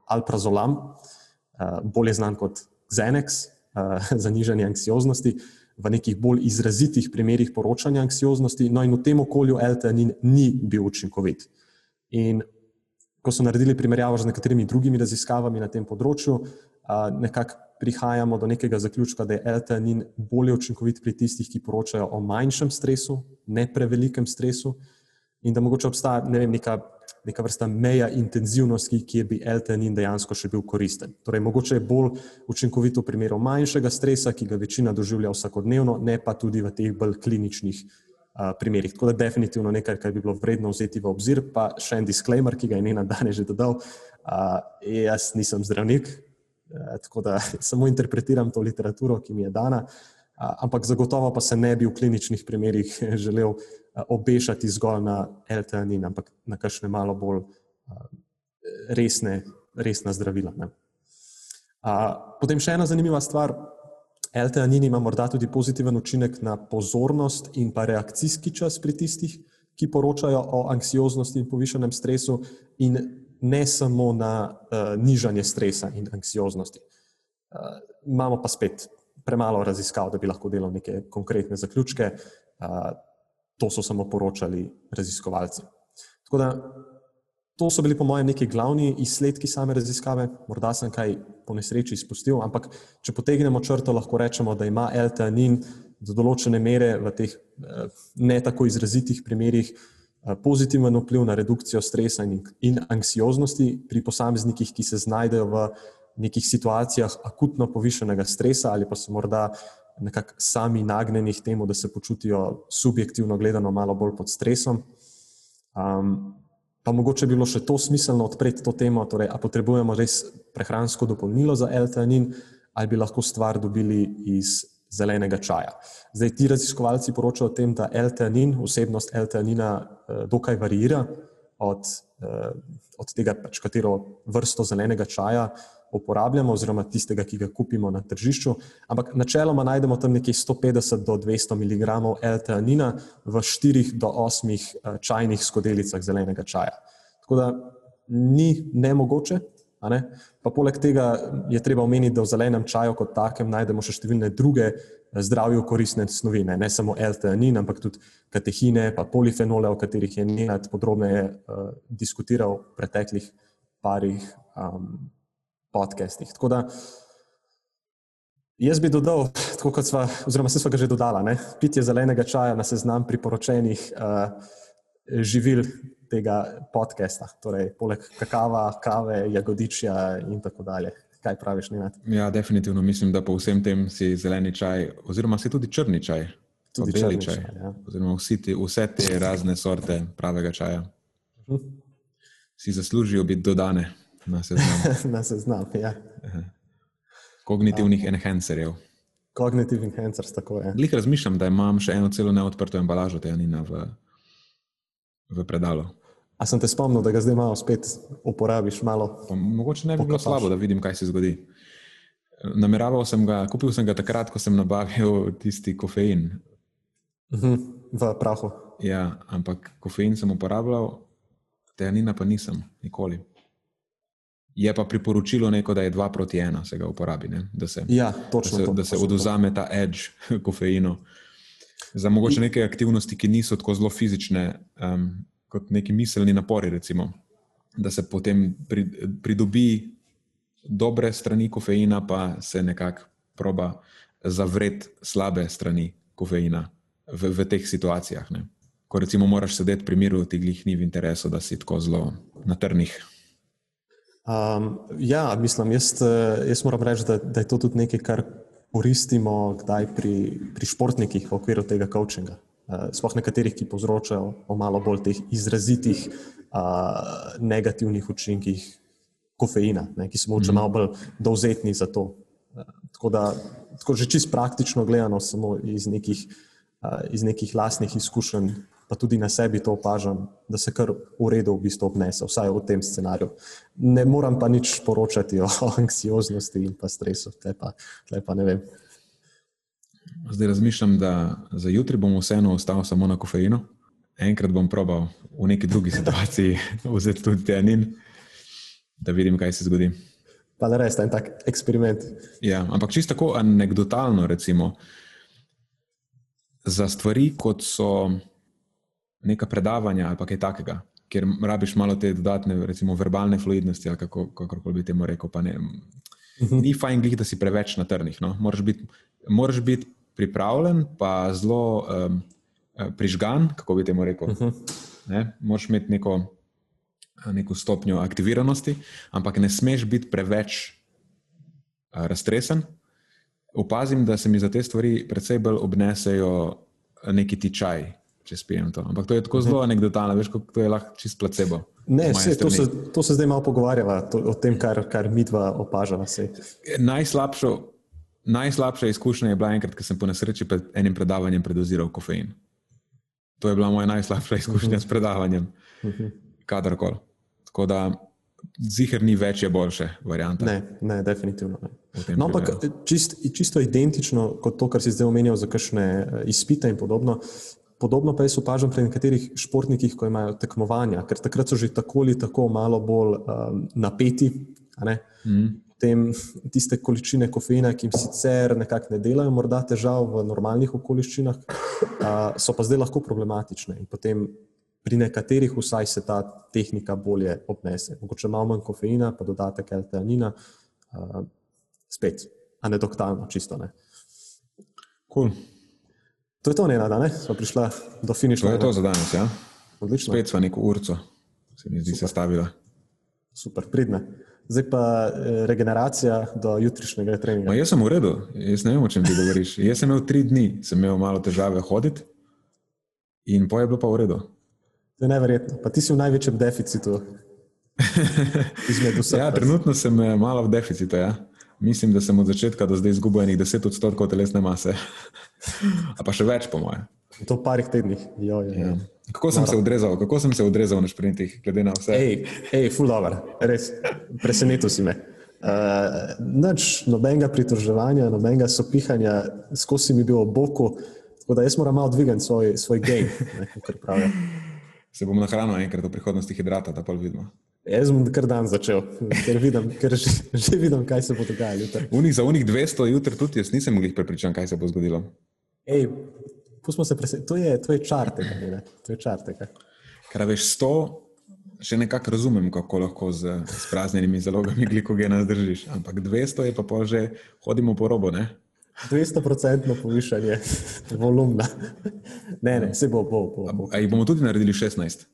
Alprazolam. Eh, bolje znan kot Xenex eh, *laughs* za nižanje anksioznosti, v nekih bolj izrazitih primerih poročanja anksioznosti, no in v tem okolju L-teanin ni bil učinkovit. In ko so naredili primerjavo z nekaterimi drugimi raziskavami na tem področju, nekako prihajamo do nekega zaključka, da je L-teanin bolje učinkovit pri tistih, ki poročajo o manjšem stresu, ne prevelikem stresu, in da mogoče obstaja ne vem, neka, neka vrsta meja intenzivnosti, kjer bi L-teanin dejansko še bil koristen. Torej, mogoče je bolj učinkovit v primeru manjšega stresa, ki ga večina doživlja vsakodnevno, ne pa tudi v teh bolj kliničnih. Uh, primerih. Tako da definitivno nekaj, kar bi bilo vredno vzeti v obzir. Pa še en disclaimer, ki ga je Nina danes že dodal. Uh, jaz nisem zdravnik, Eh, tako da *laughs* samo interpretiram to literaturo, ki mi je dana. Ampak zagotovo pa se ne bi v kliničnih primerih *laughs* želel obešati zgolj na LTN, ampak na kakšne malo bolj resne, resna zdravila. Ne. Potem še ena zanimiva stvar. LTN ima morda tudi pozitiven učinek na pozornost in pa reakcijski čas pri tistih, ki poročajo o anksioznosti in povišenem stresu, in ne samo na uh, nižanje stresa in anksioznosti. Uh, imamo pa spet premalo raziskav, da bi lahko delali neke konkretne zaključke. Uh, to so samo poročali raziskovalci. Tako da to so bili, po mojem, neki glavni izsledki same raziskave. Morda sem kaj po nesreči izpustil, ampak če potegnemo črto, lahko rečemo, da ima L-teanin do določene mere v teh ne tako izrazitih primerih pozitiven vpliv na redukcijo stresa in, in anksioznosti pri posameznikih, ki se znajdejo v nekih situacijah akutno povišenega stresa ali pa so morda nekako sami nagnjeni k temu, da se počutijo subjektivno gledano malo bolj pod stresom. Um, pa mogoče bi bilo še to smiselno odpreti to temo, torej, a potrebujemo res prehransko dopolnilo za L-teanin ali bi lahko stvar dobili iz zelenega čaja. Zdaj, ti raziskovalci poročajo o tem, da L-teanin, vsebnost L-teanina, eh, dokaj varira od, eh, od tega, pač katero vrsto zelenega čaja uporabljamo, oziroma tistega, ki ga kupimo na tržišču. Ampak načeloma najdemo tam nekje 150 do 200 mg L-teanina v 4 do 8 eh, čajnih skodelicah zelenega čaja. Tako da ni nemogoče, Ne? Pa poleg tega je treba omeniti, da v zelenem čaju kot takem najdemo še številne druge eh, zdravju koristne snovi, ne, ne samo L-teanin, ampak tudi katehine, pa polifenole, o katerih je Nenad podrobneje uh, diskutiral v preteklih parih um, podcastih. Tako da jaz bi dodal, tako kot sva, oziroma se sva ga že dodala, ne, pitje zelenega čaja na seznam priporočenih uh, živil tega podcasta, torej poleg kakava, kave, jagodičja in tako dalje. Kaj praviš, Nenad? Ja, definitivno mislim, da po vsem tem si zeleni čaj, oziroma si tudi črni čaj. Tudi beli čaj. čaj ja. Oziroma te, vse te razne sorte pravega čaja. Uh -huh. Si zaslužijo biti dodane na seznam. *laughs* na seznam, ja. Kognitivnih um, enhancerjev. Kognitivnih enhancers, tako je. Lih razmišljam, da imam še eno celo neodprto embalažo te Anina v, v predalu. A sem te spomnil, da ga zdaj malo spet uporabiš? Malo pa, mogoče ne bi bilo slabo, da vidim, kaj se zgodi. Nameraval sem ga, kupil sem ga takrat, ko sem nabavil tisti kofein. Uh mhm, -huh, v prahu. Ja, ampak kofein sem uporabljal, teanina pa nisem, nikoli. Je pa priporočilo neko, da je 2 proti 1, se ga uporabi. Ne? Da se, ja, točno, da se, to, da se oduzame ta edge *laughs* kofeinu. Za mogoče neke aktivnosti, ki niso tako zelo fizične, um, kot neki miselni napori, recimo, da se potem pridobi dobre strani kofeina, pa se nekako proba zavreti slabe strani kofeina v, v teh situacijah. Ne. Ko recimo moraš sedeti pri miru, ti glih ni v interesu, da si tako zelo na trnih. Um, ja, mislim, jaz, jaz moram reči, da, da je to tudi nekaj, kar koristimo kdaj pri, pri športnikih v okviru tega coachinga. Eh, sploh nekaterih, ki povzročajo o malo bolj teh izrazitih uh, negativnih učinkih kofeina, ne, ki so morda mm. malo bolj dovzetni za to. Uh, tako da, tako že čist praktično gledano, samo iz nekih, uh, iz nekih lastnih izkušenj, pa tudi na sebi to opažam, da se kar v redu v bistvu obnese, vsaj v tem scenariju. Ne moram pa nič poročati o, *laughs* anksioznosti in pa stresu, tle pa, tle pa ne vem. Zdaj razmišljam, da za jutri bom vseeno ostal samo na kofeinu. Enkrat bom probal v neki drugi situaciji *laughs* vzeti tudi tenin, da vidim, kaj se zgodi. Pa da res, en tak eksperiment. Ja, ampak čisto tako anegdotalno, recimo, za stvari, kot so neka predavanja ali kaj takega, ker rabiš malo te dodatne, recimo, verbalne fluidnosti, ali kako, kako bi temu rekel. Ne, mhm. ni fajn, glih, da si preveč na trnih. No? Moraš biti bit pripravljen, pa zelo um, prižgan, kako bi temu rekel. Mhm. Ne? Moraš imeti neko, neko stopnjo aktiviranosti, ampak ne smeš biti preveč uh, raztresen. Opazim, da se mi za te stvari predvsej bolj obnesejo neki ti čaj, če spijem to. Ampak to je tako zelo anekdotalno, veš, kako je lahko čist placebo. Ne, vse, to, se, to se zdaj malo pogovarjava to, o tem, kar, kar mi dva opažava. Najslabšo, najslabša izkušnja je bila enkrat, ko sem po nesreči pred enim predavanjem predoziral kofein. To je bila moja najslabša izkušnja uh -huh. s predavanjem, uh -huh. kadarkoli. Tako da zihar ni več, je boljše variante. Ne, ne definitivno. Ne. No, ampak čist, čisto identično kot to, kar si zdaj omenjal za kakšne eh, izpite in podobno. Podobno pa jaz opažam pri nekaterih športnikih, ko imajo tekmovanja, ker takrat so že tako ali tako malo bolj um, napeti. Mm. Tem, tiste količine kofeina, ki jim sicer nekako ne delajo, morda težav v normalnih okoliščinah, uh, so pa zdaj lahko problematične. In potem pri nekaterih vsaj se ta tehnika bolje obnese. Mogoče malo manj kofeina, pa dodatek L-teanina, uh, spet, a ne doktalno, čisto ne. Cool. To je to, ne, da smo prišli do finiša. To je to za danes. Ja? Odlično. Spet smo neko urco, se mi zdi, sestavila. Super, pridne. Zdaj pa eh, regeneracija do jutrišnjega treninga. Ma jaz sem v redu, jaz ne vem, o čem ti govoriš. *laughs* Jaz sem imel tri dni, sem imel malo težave hoditi, in po je bilo pa v redu. To je neverjetno. Pa ti si v največjem deficitu. *laughs* ja, trenutno sem eh, malo v deficitu. Ja. Mislim, da sem od začetka do zdaj izgubil nekaj 10 odstotkov telesne mase. A pa še več, po mojem. To v parih tednih. Jo, jo, jo. Ja. Kako sem Mara. se odrezal, kako sem se odrezal na sprintih, glede na vse? Ej, ej full dobro, res, presenetil si me. Uh, nič, nobenega pritoževanja, nobenega sopihanja, skozi mi bil v boku, tako da jaz moram malo dvigati svoj, svoj gej, kar pravijo. Se bom nahranil enkrat v prihodnosti hidrata, da pa vidimo. Jaz bom kar dan začel, ker, vidim, ker že, že vidim, kaj se bo dogajalo. Unih za unih 200 jutri tudi jaz nisem mogel prepričati, kaj se bo zgodilo. Ej, se prese... to, je, to je čar tega. Ne? To je čar tega. Ker veš, 100, še nekako razumem, kako lahko z praznjenimi zalogami glikogena zdržiš, ampak 200 je pa pa že hodimo po robu. 200-odstotno povišanje *laughs* volumna. Ne, ne, se bo, bo. bo, bo. A, a bomo tudi naredili 16?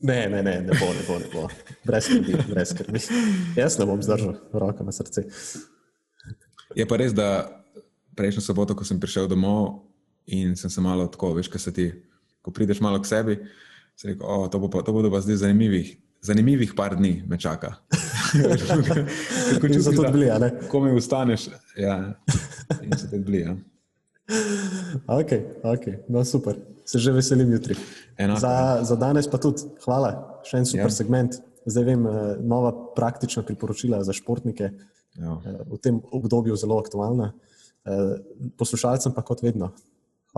Ne, ne, ne, ne bo, ne bo, ne bo. Brez skrbi, brez skrbi. Jaz ne bom zdržal roke na srce. Je pa res, da prejšnjo soboto, ko sem prišel domov in sem se malo tako, veš, kaj se ti, ko prideš malo k sebi, si rekel, o, to, bo pa, to bodo pa zdaj zanimivih, zanimivih par dni me čaka. Tako če se to odblija, ne? Ko mi ustaneš, ja, in se to odblija. Ok, ok, no super, se že veselim jutri. Za, za danes pa tudi hvala, še en super ja. segment. Zdaj vem, eh, nova praktična priporočila za športnike ja. Eh, v tem obdobju zelo aktualna. Eh, poslušalcem pa kot vedno.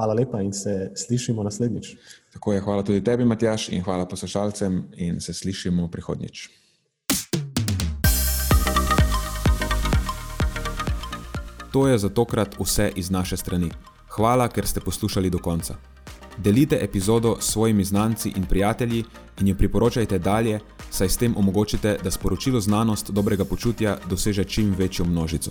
Hvala lepa in se slišimo naslednjič. Tako je, hvala tudi tebi, Matjaš, in hvala poslušalcem in se slišimo prihodnjič. To je za tokrat vse iz naše strani. Hvala, ker ste poslušali do konca. Delite epizodo s svojimi znanci in prijatelji in jo priporočajte dalje, saj s tem omogočite, da sporočilo znanost dobrega počutja doseže čim večjo množico.